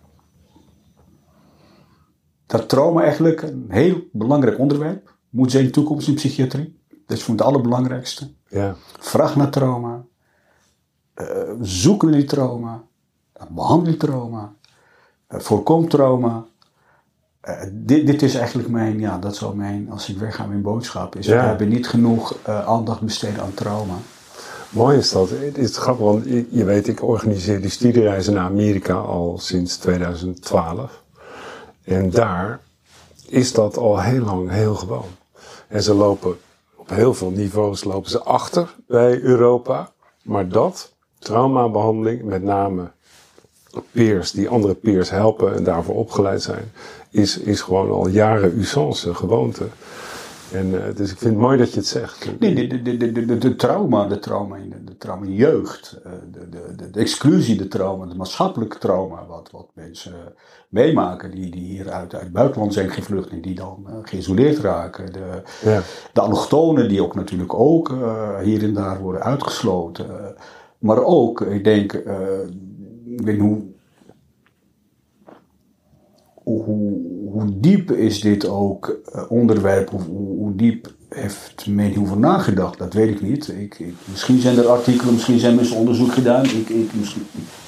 dat trauma eigenlijk een heel belangrijk onderwerp moet zijn in de toekomst in psychiatrie. Dat is voor het allerbelangrijkste. Ja, Vraag naar trauma. eh, zoek naar die trauma. eh, behandel die trauma. eh, voorkom trauma. Dit, dit is eigenlijk mijn, ja, dat zou mijn, als ik wegga, mijn boodschap. Is Ja. we hebben niet genoeg aandacht besteed aan trauma. mooi is dat. Het is grappig, want je weet, ik organiseer die studiereizen naar Amerika al sinds 2012. En daar is dat al heel lang heel gewoon. En ze lopen op heel veel niveaus lopen ze achter bij Europa. Maar dat, traumabehandeling, met name peers die andere peers helpen en daarvoor opgeleid zijn, is, is gewoon al jaren usance, gewoonte. En, eh, dus ik vind het mooi dat je het zegt. Nee, de, de, de, de, de, trauma, de trauma in de, trauma jeugd, eh, de, de, de, exclusie, de trauma, de maatschappelijke trauma, wat, wat mensen eh, meemaken die, die hier uit, uit het buitenland zijn gevlucht en die dan geïsoleerd raken. De, Ja. de allochtonen die ook natuurlijk ook hier en daar worden uitgesloten. Maar ook, ik denk, ik weet niet hoe, hoe, hoe diep is dit ook eh, onderwerp, hoe, hoe, diep heeft men hierover nagedacht, dat weet ik niet. Ik, misschien zijn er artikelen, misschien zijn mensen onderzoek gedaan. Ik,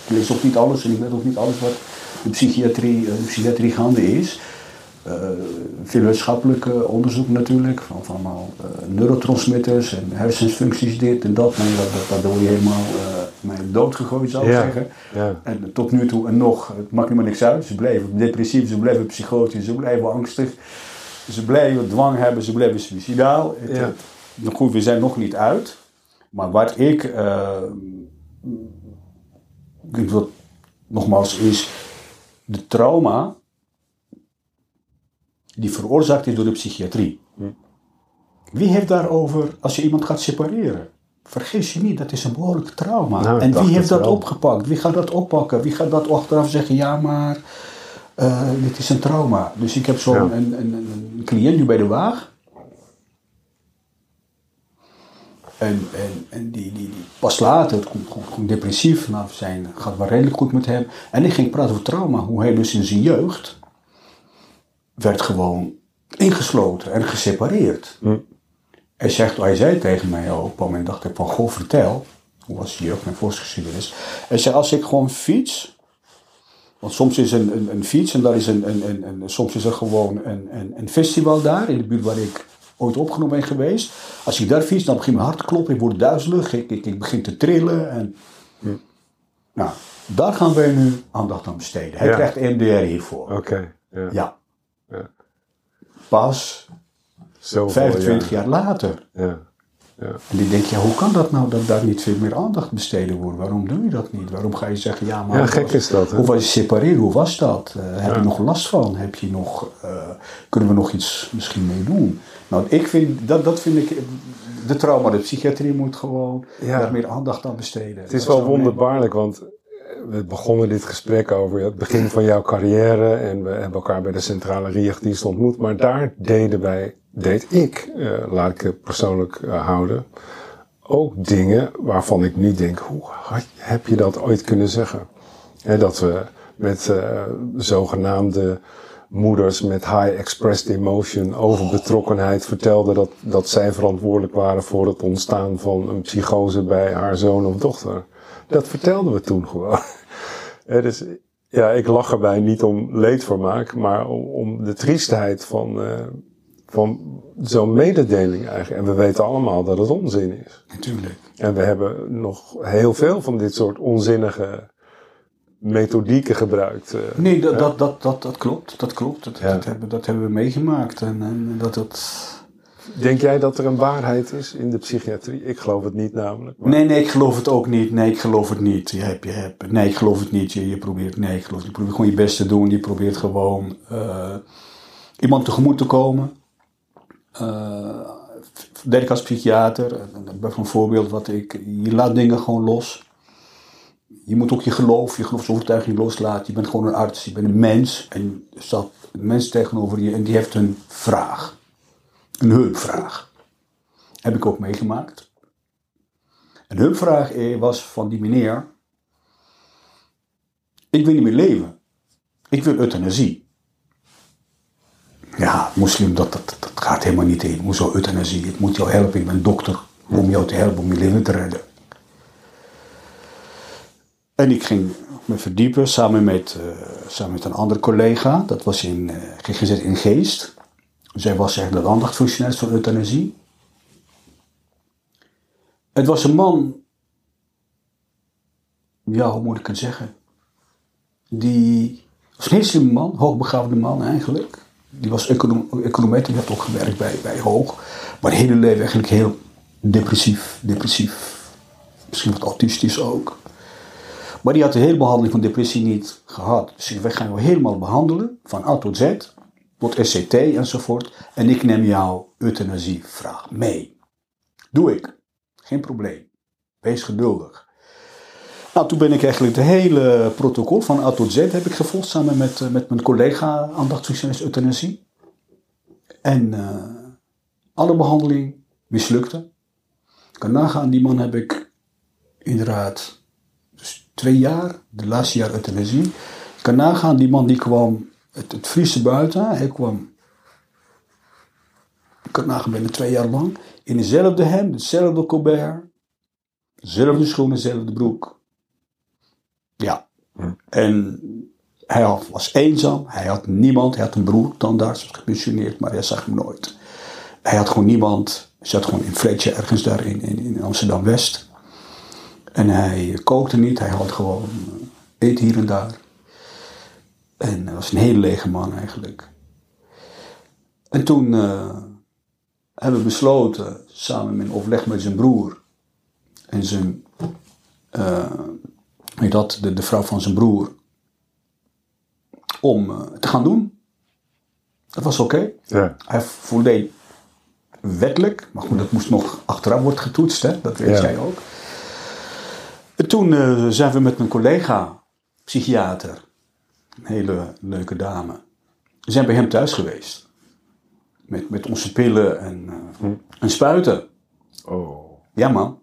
lees ook niet alles en ik weet ook niet alles wat, de psychiatrie, eh, psychiatrie gaande is. Eh, veel wetenschappelijk onderzoek natuurlijk, van, van allemaal neurotransmitters en hersensfuncties dit en dat. Maar dat, dat, word je helemaal uh, mij doodgegooid zou ik Ja. zeggen. Ja. En tot nu toe en nog, het maakt helemaal niks uit. Ze blijven depressief, ze blijven psychotisch, ze blijven angstig. Ze blijven dwang hebben, ze blijven suicidaal. Het- Ja. het- nou goed, we zijn nog niet uit. Maar wat ik, eh, ik nogmaals is, de trauma die veroorzaakt is door de psychiatrie. Wie heeft daarover, als je iemand gaat separeren? Vergis je niet, dat is een behoorlijk trauma. Nou, en wie heeft dat wel. opgepakt? Wie gaat dat oppakken? Wie gaat dat achteraf zeggen, ja maar, eh, dit is een trauma. Dus ik heb zo'n Ja. een, een, cliënt nu bij de Waag. En, en, en die, die, die pas later, het komt gewoon depressief, nou, zijn, gaat wel redelijk goed met hem. En ik ging praten over trauma, hoe hij dus in zijn jeugd werd gewoon ingesloten en gesepareerd. Hij, zegt, hij zei tegen mij ook, op een moment dacht ik van, goh, vertel, hoe was je jeugd en volksgeschiedenis. Hij zei, als ik gewoon fiets, want soms is een, een, een fiets en daar is een, een, een, soms is er gewoon een, een, een festival daar in de buurt waar ik ooit opgenomen ben geweest. Als ik daar fiets, dan begint mijn hart te kloppen, ik word duizelig, ik, ik, ik begin te trillen. En, Nou, daar gaan wij nu aandacht aan besteden. Hij Ja. krijgt MDR hiervoor. Oké. Ja. Ja. Ja. Pas Zoveel 25 jaar later. Ja. Ja. En die denk je, ja, hoe kan dat nou dat daar niet veel meer aandacht besteden wordt? Waarom doe je dat niet? Waarom ga je zeggen, ja, maar Ja, gek was- is dat, hè? Hoe was je separeren? Hoe was dat? Eh, heb je nog last van? Heb je nog, eh, kunnen we nog iets misschien mee doen? Nou, ik vind, dat, dat vind ik, de trauma, de psychiatrie moet gewoon daar meer aandacht aan besteden. Het is Dat wel wonderbaarlijk, want we begonnen dit gesprek over het begin van jouw carrière en we hebben elkaar bij de Centrale Riechdienst ontmoet. Maar daar deden wij, deed ik, eh, laat ik het persoonlijk eh, houden, ook dingen waarvan ik nu denk, hoe heb je dat ooit kunnen zeggen? Dat we met eh, zogenaamde moeders met high expressed emotion over betrokkenheid vertelden dat, dat zij verantwoordelijk waren voor het ontstaan van een psychose bij haar zoon of dochter. Dat vertelden we toen gewoon. Dus, ja, ik lach erbij niet om leedvermaak, maar om, om de triestheid van, van zo'n mededeling eigenlijk. En we weten allemaal dat het onzin is. Natuurlijk. En we hebben nog heel veel van dit soort onzinnige methodieken gebruikt. eh. Nee, dat, dat, dat, dat, dat klopt. Dat klopt. Dat, hebben, dat hebben we meegemaakt. En, en dat, dat... Denk jij dat er een waarheid is in de psychiatrie? Ik geloof het niet namelijk. Nee, nee, ik geloof het ook niet. Nee, ik geloof het niet. Je hebt, je hebt. Nee, ik geloof het niet. Je, je probeert, nee, ik geloof. Je probeert gewoon je best te doen. Je probeert gewoon eh, iemand tegemoet te komen. Eh denk als psychiater, en dat een voorbeeld wat ik, je laat dingen gewoon los. Je moet ook je geloof, je geloofsovertuiging loslaten. Je bent gewoon een arts, je bent een mens. En er staat een mens tegenover je en die heeft een vraag. Een hulpvraag. Heb ik ook meegemaakt. Een hulpvraag eh, was van die meneer. Ik wil niet meer leven. Ik wil euthanasie. Ja, moslim, dat, dat, gaat helemaal niet in. Hoezo euthanasie? Ik moet jou helpen, ik ben dokter. Om jou te helpen, om je leven te redden. En ik ging me verdiepen samen met, eh, samen met een andere collega. Dat was in eh GGZ in Geest. Zij was eigenlijk de aandachtfunctionaris van euthanasie. Het was een man, ja, hoe moet ik het zeggen? Die was een slimme man, hoogbegaafde man eigenlijk. Die was economet, die had ook gewerkt bij, bij Hoog. Maar het hele leven eigenlijk heel depressief, depressief. Misschien wat autistisch ook. Maar die had de hele behandeling van depressie niet gehad. Dus wij gaan jou helemaal behandelen, van A tot Z, tot SCT enzovoort. En ik neem jouw euthanasievraag mee. Doe ik. Geen probleem. Wees geduldig. Nou, toen ben ik eigenlijk het hele protocol van A tot Z heb ik gevolgd samen met, eh, met mijn collega aandachtsfunctionist euthanasie. En eh, alle behandeling mislukte. Ik kan nagaan, die man heb ik inderdaad dus twee jaar, de laatste jaar euthanasie. Ik kan nagaan, die man die kwam het, het Friese buiten. Hij kwam, ik kan nagaan, binnen twee jaar lang. In dezelfde hemd, hetzelfde colbert. Dezelfde schoenen, dezelfde broek. Ja. En hij was eenzaam, hij had niemand. Hij had een broer, tandarts, was gepensioneerd, maar hij zag hem nooit. Hij had gewoon niemand. Hij zat gewoon in Fleetje ergens daar in, in, in Amsterdam-West. En hij kookte niet, hij had gewoon eh, eten hier en daar. En hij was een hele lege man eigenlijk. En toen eh, hebben we besloten, samen in overleg met zijn broer en zijn, eh, weet dat, de, de vrouw van zijn broer, om eh, te gaan doen. Dat was oké. Ja. Hij voldeed wettelijk, maar goed, dat moest nog achteraf worden getoetst, hè? dat weet Ja. jij ook. En toen eh, zijn we met mijn collega, psychiater, een hele leuke dame, we zijn bij hem thuis geweest. Met, met onze pillen en, eh, en spuiten. Oh. Ja man.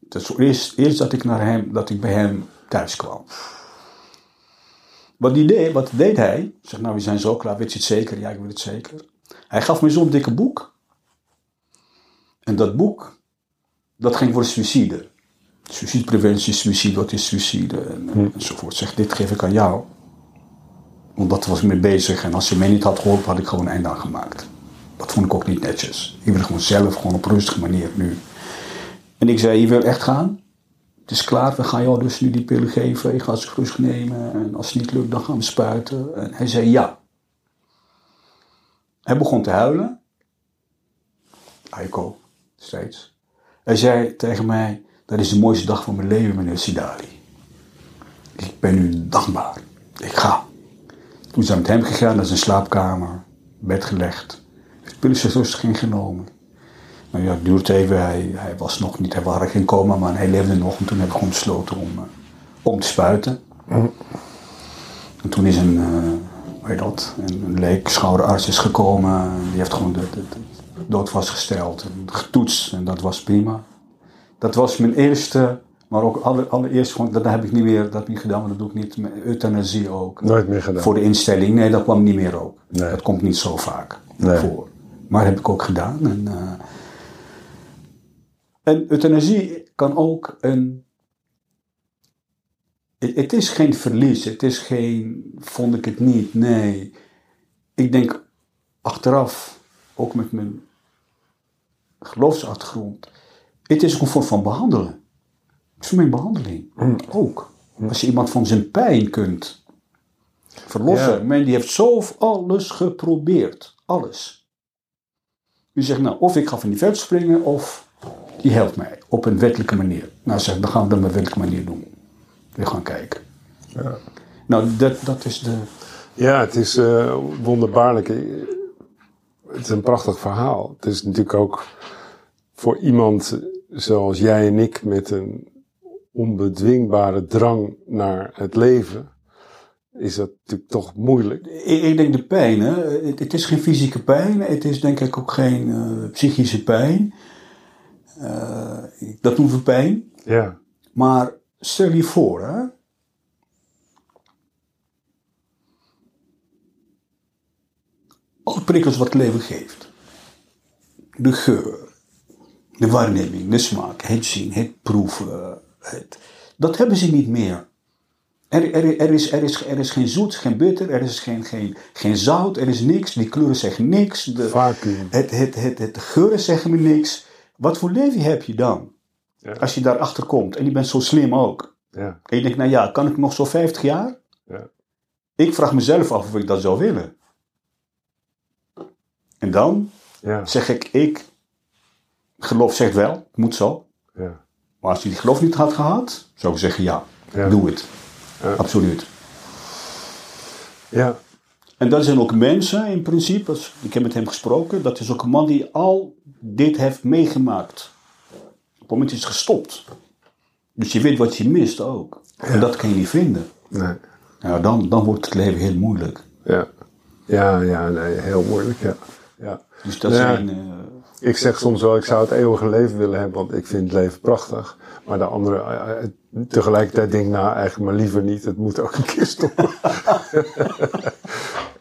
Dat is eerst, eerst dat ik, naar hem, dat ik bij hem thuis kwam. Wat, die deed, wat deed hij? Ik zeg, nou we zijn zo klaar, weet je het zeker? Ja, ik weet het zeker. Hij gaf me zo'n dikke boek. En dat boek, dat ging voor suïcide. Suïcidepreventie, suïcide, wat is suïcide en, eh, enzovoort. Zeg, dit geef ik aan jou. Want dat was ik mee bezig. En als je mij niet had geholpen, had ik gewoon een einde aan gemaakt. Dat vond ik ook niet netjes. Ik wil gewoon zelf, gewoon op rustige manier nu. En ik zei, je wil echt gaan? Het is klaar, we gaan jou dus nu die pillen geven. Je gaat ze rustig nemen. En als het niet lukt, dan gaan we spuiten. En hij zei ja. Hij begon te huilen. Aiko, steeds. Hij zei tegen mij, dat is de mooiste dag van mijn leven, meneer Sidali. Ik ben u dankbaar. Ik ga. Toen zijn we met hem gegaan naar zijn slaapkamer. Bed gelegd. De pillen rustig ingenomen. Nou ja, het duurde even. Hij, hij was nog niet, hij was geen coma, maar hij leefde nog. En toen heb ik gewoon besloten om, eh, om te spuiten. En toen is een, eh hoe heet dat, een, een leek schouderarts is gekomen. En Die heeft gewoon de, de, de dood vastgesteld en getoetst. En dat was prima. Dat was mijn eerste, maar ook alle, allereerst gewoon, dat heb ik niet meer, dat heb ik niet gedaan, maar dat doe ik niet. Met euthanasie ook. Nooit meer gedaan. Voor de instelling, nee, dat kwam niet meer ook. Nee. Dat komt niet zo vaak Nee. voor. Maar heb ik ook gedaan. En, eh, en euthanasie kan ook een. Het, is geen verlies, het is geen. Vond ik het niet, nee. Ik denk achteraf, ook met mijn geloofsachtergrond, het is een vorm van behandelen. Het is voor mij een behandeling. Ook. Als je iemand van zijn pijn kunt verlossen. Ja. Men die heeft zo alles geprobeerd. Alles. U zegt, nou, of ik ga van die veld springen, of die helpt mij op een wettelijke manier. Nou, zeg, dan gaan we dat op een wettelijke manier doen. We gaan kijken. Ja. Nou, dat, dat is de... Ja, het is eh, wonderbaarlijk. Het is een prachtig verhaal. Het is natuurlijk ook voor iemand zoals jij en ik met een onbedwingbare drang naar het leven, is dat natuurlijk toch moeilijk. Ik, denk de pijn, hè. Het, het is geen fysieke pijn. Het is denk ik ook geen eh, psychische pijn. Eh, dat noemen we pijn. Ja, Maar stel je voor, hè. Alle prikkels wat het leven geeft. De geur, de waarneming, de smaak, het zien, het proeven. Het, dat hebben ze niet meer. Er, er, er, is, er, is, er is geen zoet, geen bitter, er is geen, geen, geen zout, er is niks. Die kleuren zeggen niks. De, vacuüm. het, het, het, het, de geuren zeggen me niks. Wat voor leven heb je dan? Ja. Als je daarachter komt en je bent zo slim ook. Ja, En je denkt, nou ja, kan ik nog zo 50 jaar? Ja. Ik vraag mezelf af of ik dat zou willen. En dan ja, zeg ik, ik geloof zegt wel, het moet zo. ja. Maar als je die geloof niet had gehad, zou ik zeggen ja, doe het. Absoluut. ja. En dat zijn ook mensen in principe, ik heb met hem gesproken, dat is ook een man die al dit heeft meegemaakt. Op het moment is het gestopt. Dus je weet wat je mist ook. En dat kan je niet vinden. Nee. Nou, dan, dan wordt het leven heel moeilijk. Ja, ja, ja nee, heel moeilijk, ja. ja. Dus dat zijn... eh, Ik zeg soms wel, ik zou het eeuwige leven willen hebben, want ik vind het leven prachtig. Maar de andere, eh, eh, tegelijkertijd denk ik, nou eigenlijk maar liever niet, het moet ook een keer stoppen.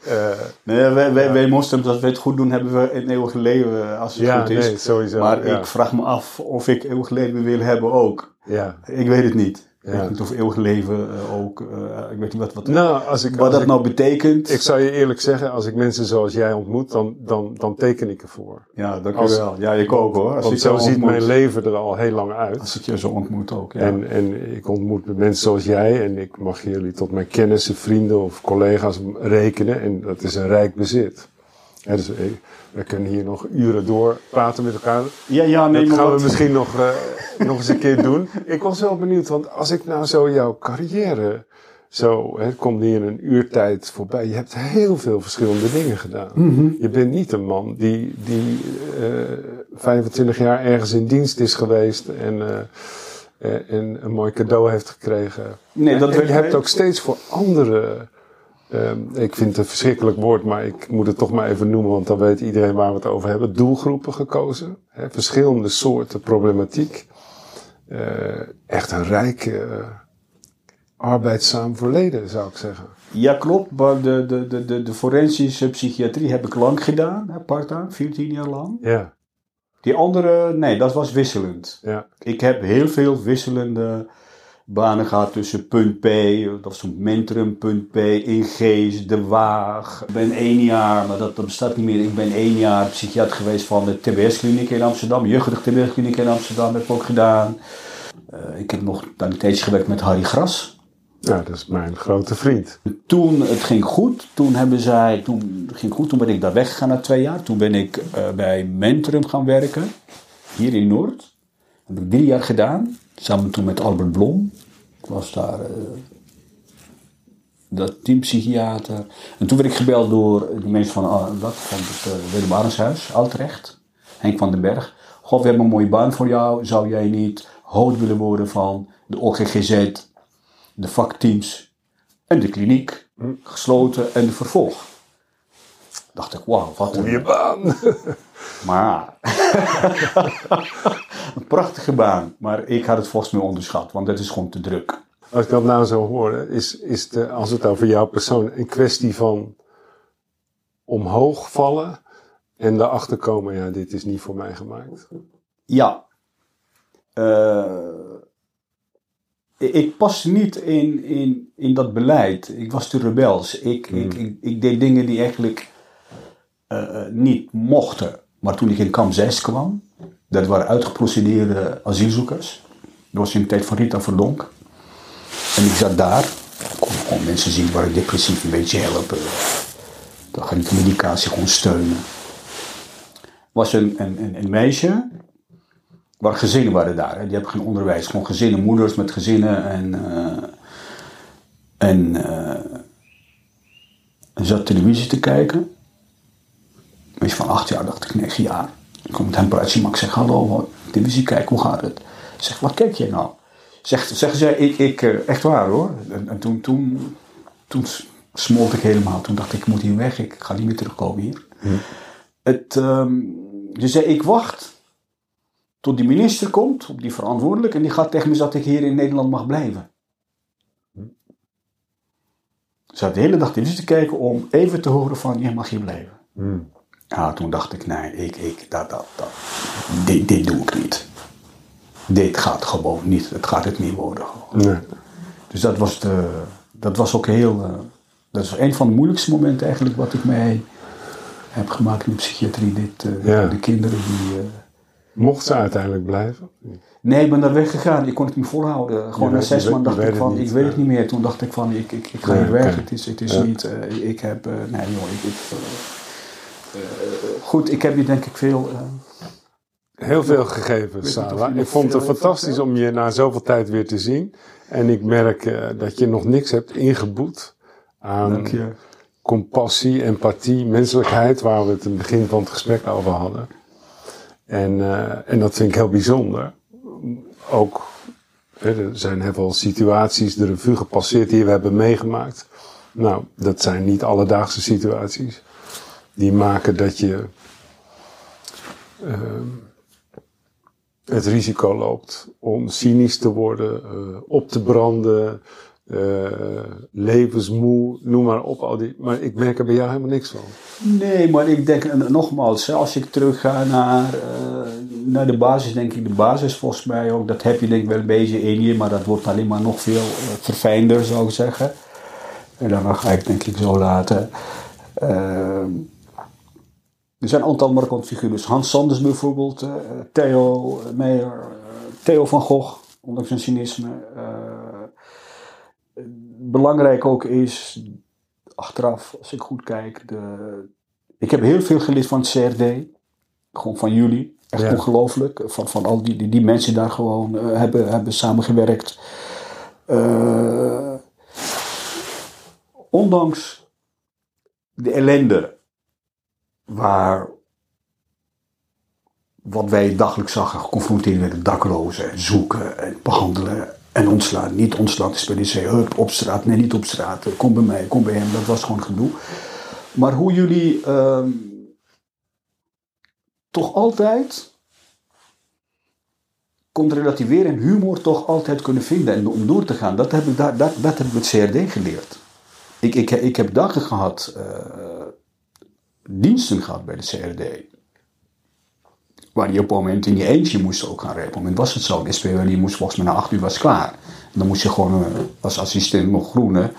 Eh, nee, wij, wij, wij moslims, als we het goed doen, hebben we een eeuwig leven als het ja, goed is. nee, sowieso. maar ja. ik vraag me af of ik eeuwig leven wil hebben ook. ja, Ik weet het niet. Ik weet niet of eeuwig leven eh, ook, eh, ik weet niet wat, wat, Nou, als ik, wat als dat ik, nou betekent. ik zou je eerlijk zeggen, als ik mensen zoals jij ontmoet, dan, dan, dan teken ik ervoor. ja, dankjewel. Ja, ik ook hoor. Als Want ik zo jou ziet ontmoet. mijn leven er al heel lang uit. Als ik je zo ontmoet ook, ja. En, en ik ontmoet mensen zoals jij en ik mag jullie tot mijn kennissen, vrienden of collega's rekenen. En dat is een rijk bezit. Dus ik- we kunnen hier nog uren door praten met elkaar. ja, ja, nee, dat gaan we wat- misschien nog, eh, nog eens een keer doen. Ik was wel benieuwd, want als ik nou zo jouw carrière zo, hè, komt hier een uurtijd voorbij. Je hebt heel veel verschillende dingen gedaan. Mhm. Je bent niet een man die, die eh 25 jaar ergens in dienst is geweest en, eh, eh, en een mooi cadeau heeft gekregen. Nee, dat en je hebt ook steeds voor andere. Ehm, ik vind het een verschrikkelijk woord, maar ik moet het toch maar even noemen, want dan weet iedereen waar we het over hebben. Doelgroepen gekozen. Hè, verschillende soorten problematiek. Eh, echt een rijk, eh, arbeidzaam verleden, zou ik zeggen. Ja, klopt. Maar de, de, de, de, de forensische psychiatrie heb ik lang gedaan, part-time, 14 jaar lang. Ja, Die andere, nee, dat was wisselend. ja, Ik heb heel veel wisselende banen gehad tussen punt P, dat was zo'n Mentrum, punt P, Ingees, De Waag. Ik ben één jaar, maar dat, dat bestaat niet meer, ik ben één jaar psychiater geweest van de TBS-kliniek in Amsterdam. Jeugdig TBS-kliniek in Amsterdam heb ik ook gedaan. Eh, ik heb nog een tijdje gewerkt met Harry Gras. ja, dat is mijn grote vriend. Toen het ging goed, toen hebben zij, toen ging goed, toen ben ik daar weggegaan na twee jaar. Toen ben ik eh, bij Mentrum gaan werken, hier in Noord. Dat heb ik drie jaar gedaan, samen toen met Albert Blom. Ik was daar eh dat teampsychiater. En toen werd ik gebeld door die mensen van, ah, dat, van het uh, Willem Arenshuis, Altrecht, Henk van den Berg. God, we hebben een mooie baan voor jou. Zou jij niet hoofd willen worden van de OGGZ, de vakteams en de kliniek, gesloten en de vervolg? Dacht ik, wauw, wat een Goeie baan. Maar een prachtige baan. Maar ik had het volgens mij onderschat, want dat is gewoon te druk. Als ik dat nou zo hoor, is, is de, als het over jouw persoon een kwestie van omhoog vallen en daarachter komen, ja, dit is niet voor mij gemaakt. Ja. Eh, ik paste niet in, in, in dat beleid. Ik was te rebels. Ik, ik, ik, ik deed dingen die eigenlijk eh, eh, niet mochten. Maar toen ik in kamp 6 kwam, dat waren uitgeprocedeerde asielzoekers. Dat was in de tijd van Rita Verdonk. En ik zat daar. Ik kon gewoon mensen zien waar ik depressief een beetje helpen. Dan ga ik de medicatie gewoon steunen. was een, een, een, meisje waar gezinnen waren daar. Die hebben geen onderwijs. Gewoon gezinnen, moeders met gezinnen. En, eh, en zat televisie te kijken. Een meisje van acht jaar, dacht ik, negen jaar. Ik kom met hem praten, maar ik zeg, hallo, televisie kijken, hoe gaat het? Zeg, wat kijk je nou? Zegt, zeggen zij, ik, ik, eh, echt waar hoor. En, en toen, toen, toen smolt ik helemaal. Toen dacht ik, ik moet hier weg, ik ga niet meer terugkomen hier. Het, ehm, ze zei, ik wacht tot die minister komt, op die verantwoordelijk, en die gaat tegen me dat ik hier in Nederland mag blijven. Ze zat de hele dag televisie te kijken om even te horen van, je mag hier blijven. Ja, toen dacht ik, nee, ik, ik, dat, dat, dat, dit, dit doe ik niet. Dit gaat gewoon niet, het gaat het niet worden. Nee. Dus dat was, de, dat was ook heel, eh, dat is een van de moeilijkste momenten eigenlijk wat ik mee heb gemaakt in de psychiatrie. Dit, eh, Ja. De kinderen die... eh, Mocht ze uiteindelijk blijven? Nee, ik ben daar weggegaan. Ik kon het niet volhouden. Gewoon na zes maanden dacht ik van, ik weet het niet meer. Toen dacht ik van, ik, ik, ik ga Nee, hier weg. Het is, het is Ja. niet, ik heb, nee joh, ik, ik, goed, ik heb hier denk ik veel, eh, Heel veel gegeven, Sarah. je Ik vond het fantastisch om je na zoveel tijd weer te zien. En ik merk eh, dat je nog niks hebt ingeboet aan je. compassie, empathie, menselijkheid, waar we het in het begin van het gesprek over hadden. En, eh, en dat vind ik heel bijzonder. Ook, hè, er zijn heel veel situaties de revue gepasseerd die we hebben meegemaakt. Nou, dat zijn niet alledaagse situaties. Die maken dat je ehm, het risico loopt om cynisch te worden, eh, op te branden, eh, levensmoe, noem maar op. Al die, maar ik merk er bij jou helemaal niks van. Nee, maar ik denk nogmaals, als ik terug ga naar, eh, naar de basis, denk ik de basis volgens mij ook. Dat heb je denk ik wel een beetje in je, maar dat wordt alleen maar nog veel verfijnder zou ik zeggen. En dan ga ik denk ik zo laten. Ehm, er zijn een aantal markante figuren. Dus Hans Sanders bijvoorbeeld, eh, Theo Meijer, eh, Theo van Gogh, ondanks zijn cynisme. Eh, belangrijk ook is, achteraf, als ik goed kijk, de, ik heb heel veel geleerd van het CRD. Gewoon van jullie. Echt Ja. ongelooflijk. Van, van al die, die, die mensen daar gewoon hebben, hebben samengewerkt. Eh, ondanks de ellende waar wat wij dagelijks zagen, geconfronteerd werden daklozen en zoeken en behandelen en ontslaan. Niet ontslaan, is per se, hup, op straat, nee niet op straat, kom bij mij, kom bij hem, dat was gewoon gedoe. Maar hoe jullie ehm, toch altijd kon relativeren en humor toch altijd kunnen vinden en om door te gaan, dat heb ik, daar, dat heb ik met CRD geleerd. Ik, ik, ik heb dagen gehad, eh, diensten gehad bij de CRD. Waar je op een moment in je eentje moest ook gaan rijden. Op een moment was het zo. De SPW die moest volgens mij na acht uur was klaar. En dan moest je gewoon eh, als assistent nog groene.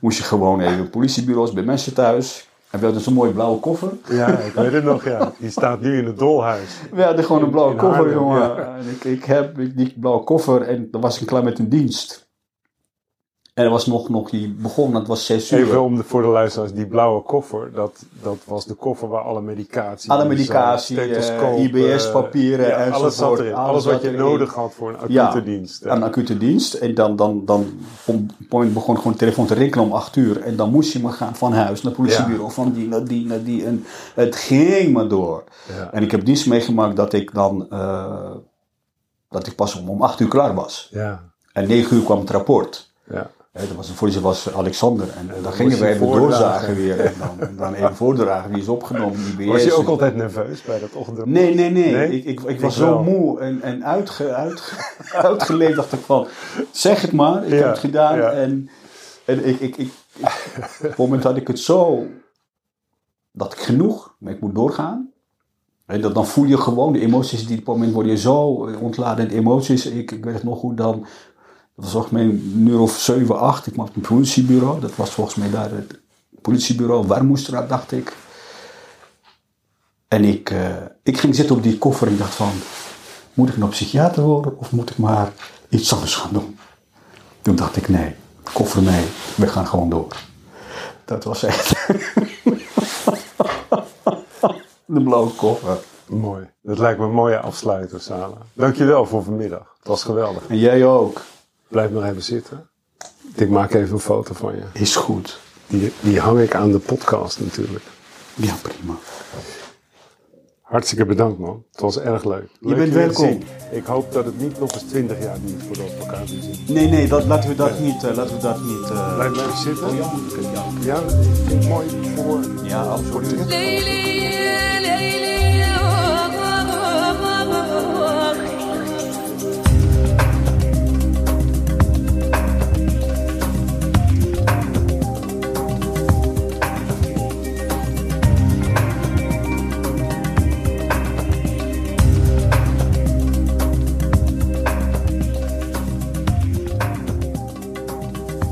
Moest je gewoon even politiebureaus bij mensen thuis. En we hadden zo'n mooie blauwe koffer. Ja, ik weet het nog, ja. Die staat nu in het dolhuis. We hadden gewoon een blauwe In koffer, jongen. ja. Ik, ik heb die blauwe koffer en dan was ik klaar met een dienst. En er was nog, nog die begon, dat was zes uur. Even om de, voor de luisteraars, die blauwe koffer, dat, dat was de koffer waar alle medicatie Alle medicatie, eh, IBS-papieren ja, alles enzovoort. zat erin. Alles, Alles wat je erin. nodig had voor een acute Ja, dienst. Een acute dienst. En dan, dan, dan moment begon gewoon de telefoon te rinkelen om acht uur. En dan moest je maar gaan van huis naar het politiebureau. Van die naar die naar die. En het ging maar door. Ja. En ik heb dienst meegemaakt dat ik dan... eh, dat ik pas om, om acht uur klaar was. Ja, En negen uur kwam het rapport. ja. Dat was, de voorzitter was Alexander. En, dan dan gingen je even doorzagen weer. En dan, en dan even voordragen. Wie is opgenomen, die Was je ook altijd nerveus bij dat ochtend? Nee, nee, nee. Nee? Ik, ik, ik Ik was zo moe en, en uitge, uitge, uitgeleefd. dacht ik van, zeg het maar. Ik Ja, heb het gedaan. ja. En, en ik, ik, ik, op het moment had ik het zo... Dat ik genoeg, maar ik moet doorgaan. En dat, dan voel je gewoon de emoties die op het moment worden je zo eh, ontladen. En emoties, ik, ik weet het nog goed dan... Dat was volgens mij een uur of 7, 8. Ik op het politiebureau. Dat was volgens mij daar het politiebureau. Warmoestraat, dacht ik. En ik, eh, ik ging zitten op die koffer en ik dacht van... Moet ik nou psychiater worden of moet ik maar iets anders gaan doen? Toen dacht ik, nee, koffer mee. We gaan gewoon door. Dat was echt... De blauwe koffer. Mooi. Dat lijkt me een mooie afsluiter, Sala. Dankjewel voor vanmiddag. Het was geweldig. En jij ook. Blijf maar even zitten. Ik maak even een foto van je. Is goed. Die, die hang ik aan de podcast natuurlijk. Ja, prima. Hartstikke bedankt, man. Het was erg leuk. je bent welkom. Ik hoop dat het niet nog eens twintig jaar niet voordat we elkaar zien. Nee, nee, dat, laten we dat niet. Eh, laten we dat niet. Eh, Blijf maar even zitten. Oh, ja. ja, mooi voor, ja, absoluut.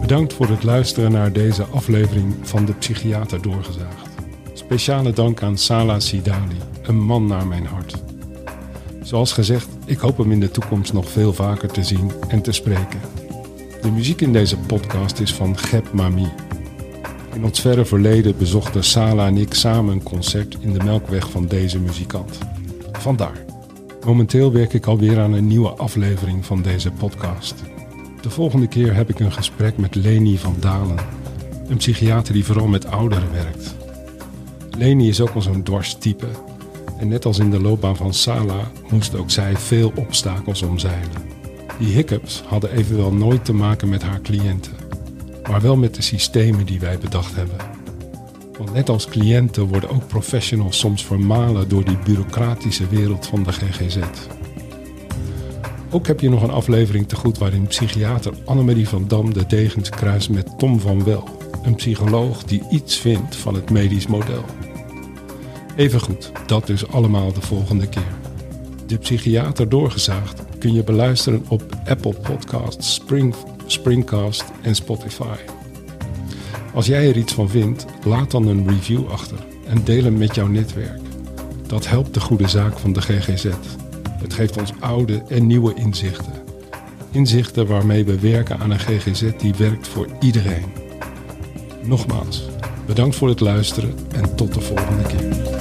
Bedankt voor het luisteren naar deze aflevering van De Psychiater Doorgezaagd. Speciale dank aan Sala Sidali, een man naar mijn hart. Zoals gezegd, ik hoop hem in de toekomst nog veel vaker te zien en te spreken. De muziek in deze podcast is van Gep Mami. In ons verre verleden bezochten Sala en ik samen een concert in de melkweg van deze muzikant. Vandaar. Momenteel werk ik alweer aan een nieuwe aflevering van deze podcast. De volgende keer heb ik een gesprek met Leni van Dalen, een psychiater die vooral met ouderen werkt. Leni is ook al zo'n dwarstype en net als in de loopbaan van Sala moest ook zij veel obstakels omzeilen. Die hiccups hadden evenwel nooit te maken met haar cliënten, maar wel met de systemen die wij bedacht hebben. Want net als cliënten worden ook professionals soms vermalen door die bureaucratische wereld van de GGZ. Ook heb je nog een aflevering te goed waarin psychiater Annemarie van Dam de degens kruist met Tom van Wel, een psycholoog die iets vindt van het medisch model. Even goed, dat dus allemaal de volgende keer. De psychiater doorgezaagd kun je beluisteren op Apple Podcasts, Spring, Springcast en Spotify. Als jij er iets van vindt, laat dan een review achter en deel hem met jouw netwerk. Dat helpt de goede zaak van de GGZ. Het geeft ons oude en nieuwe inzichten. Inzichten waarmee we werken aan een GGZ die werkt voor iedereen. Nogmaals, bedankt voor het luisteren en tot de volgende keer.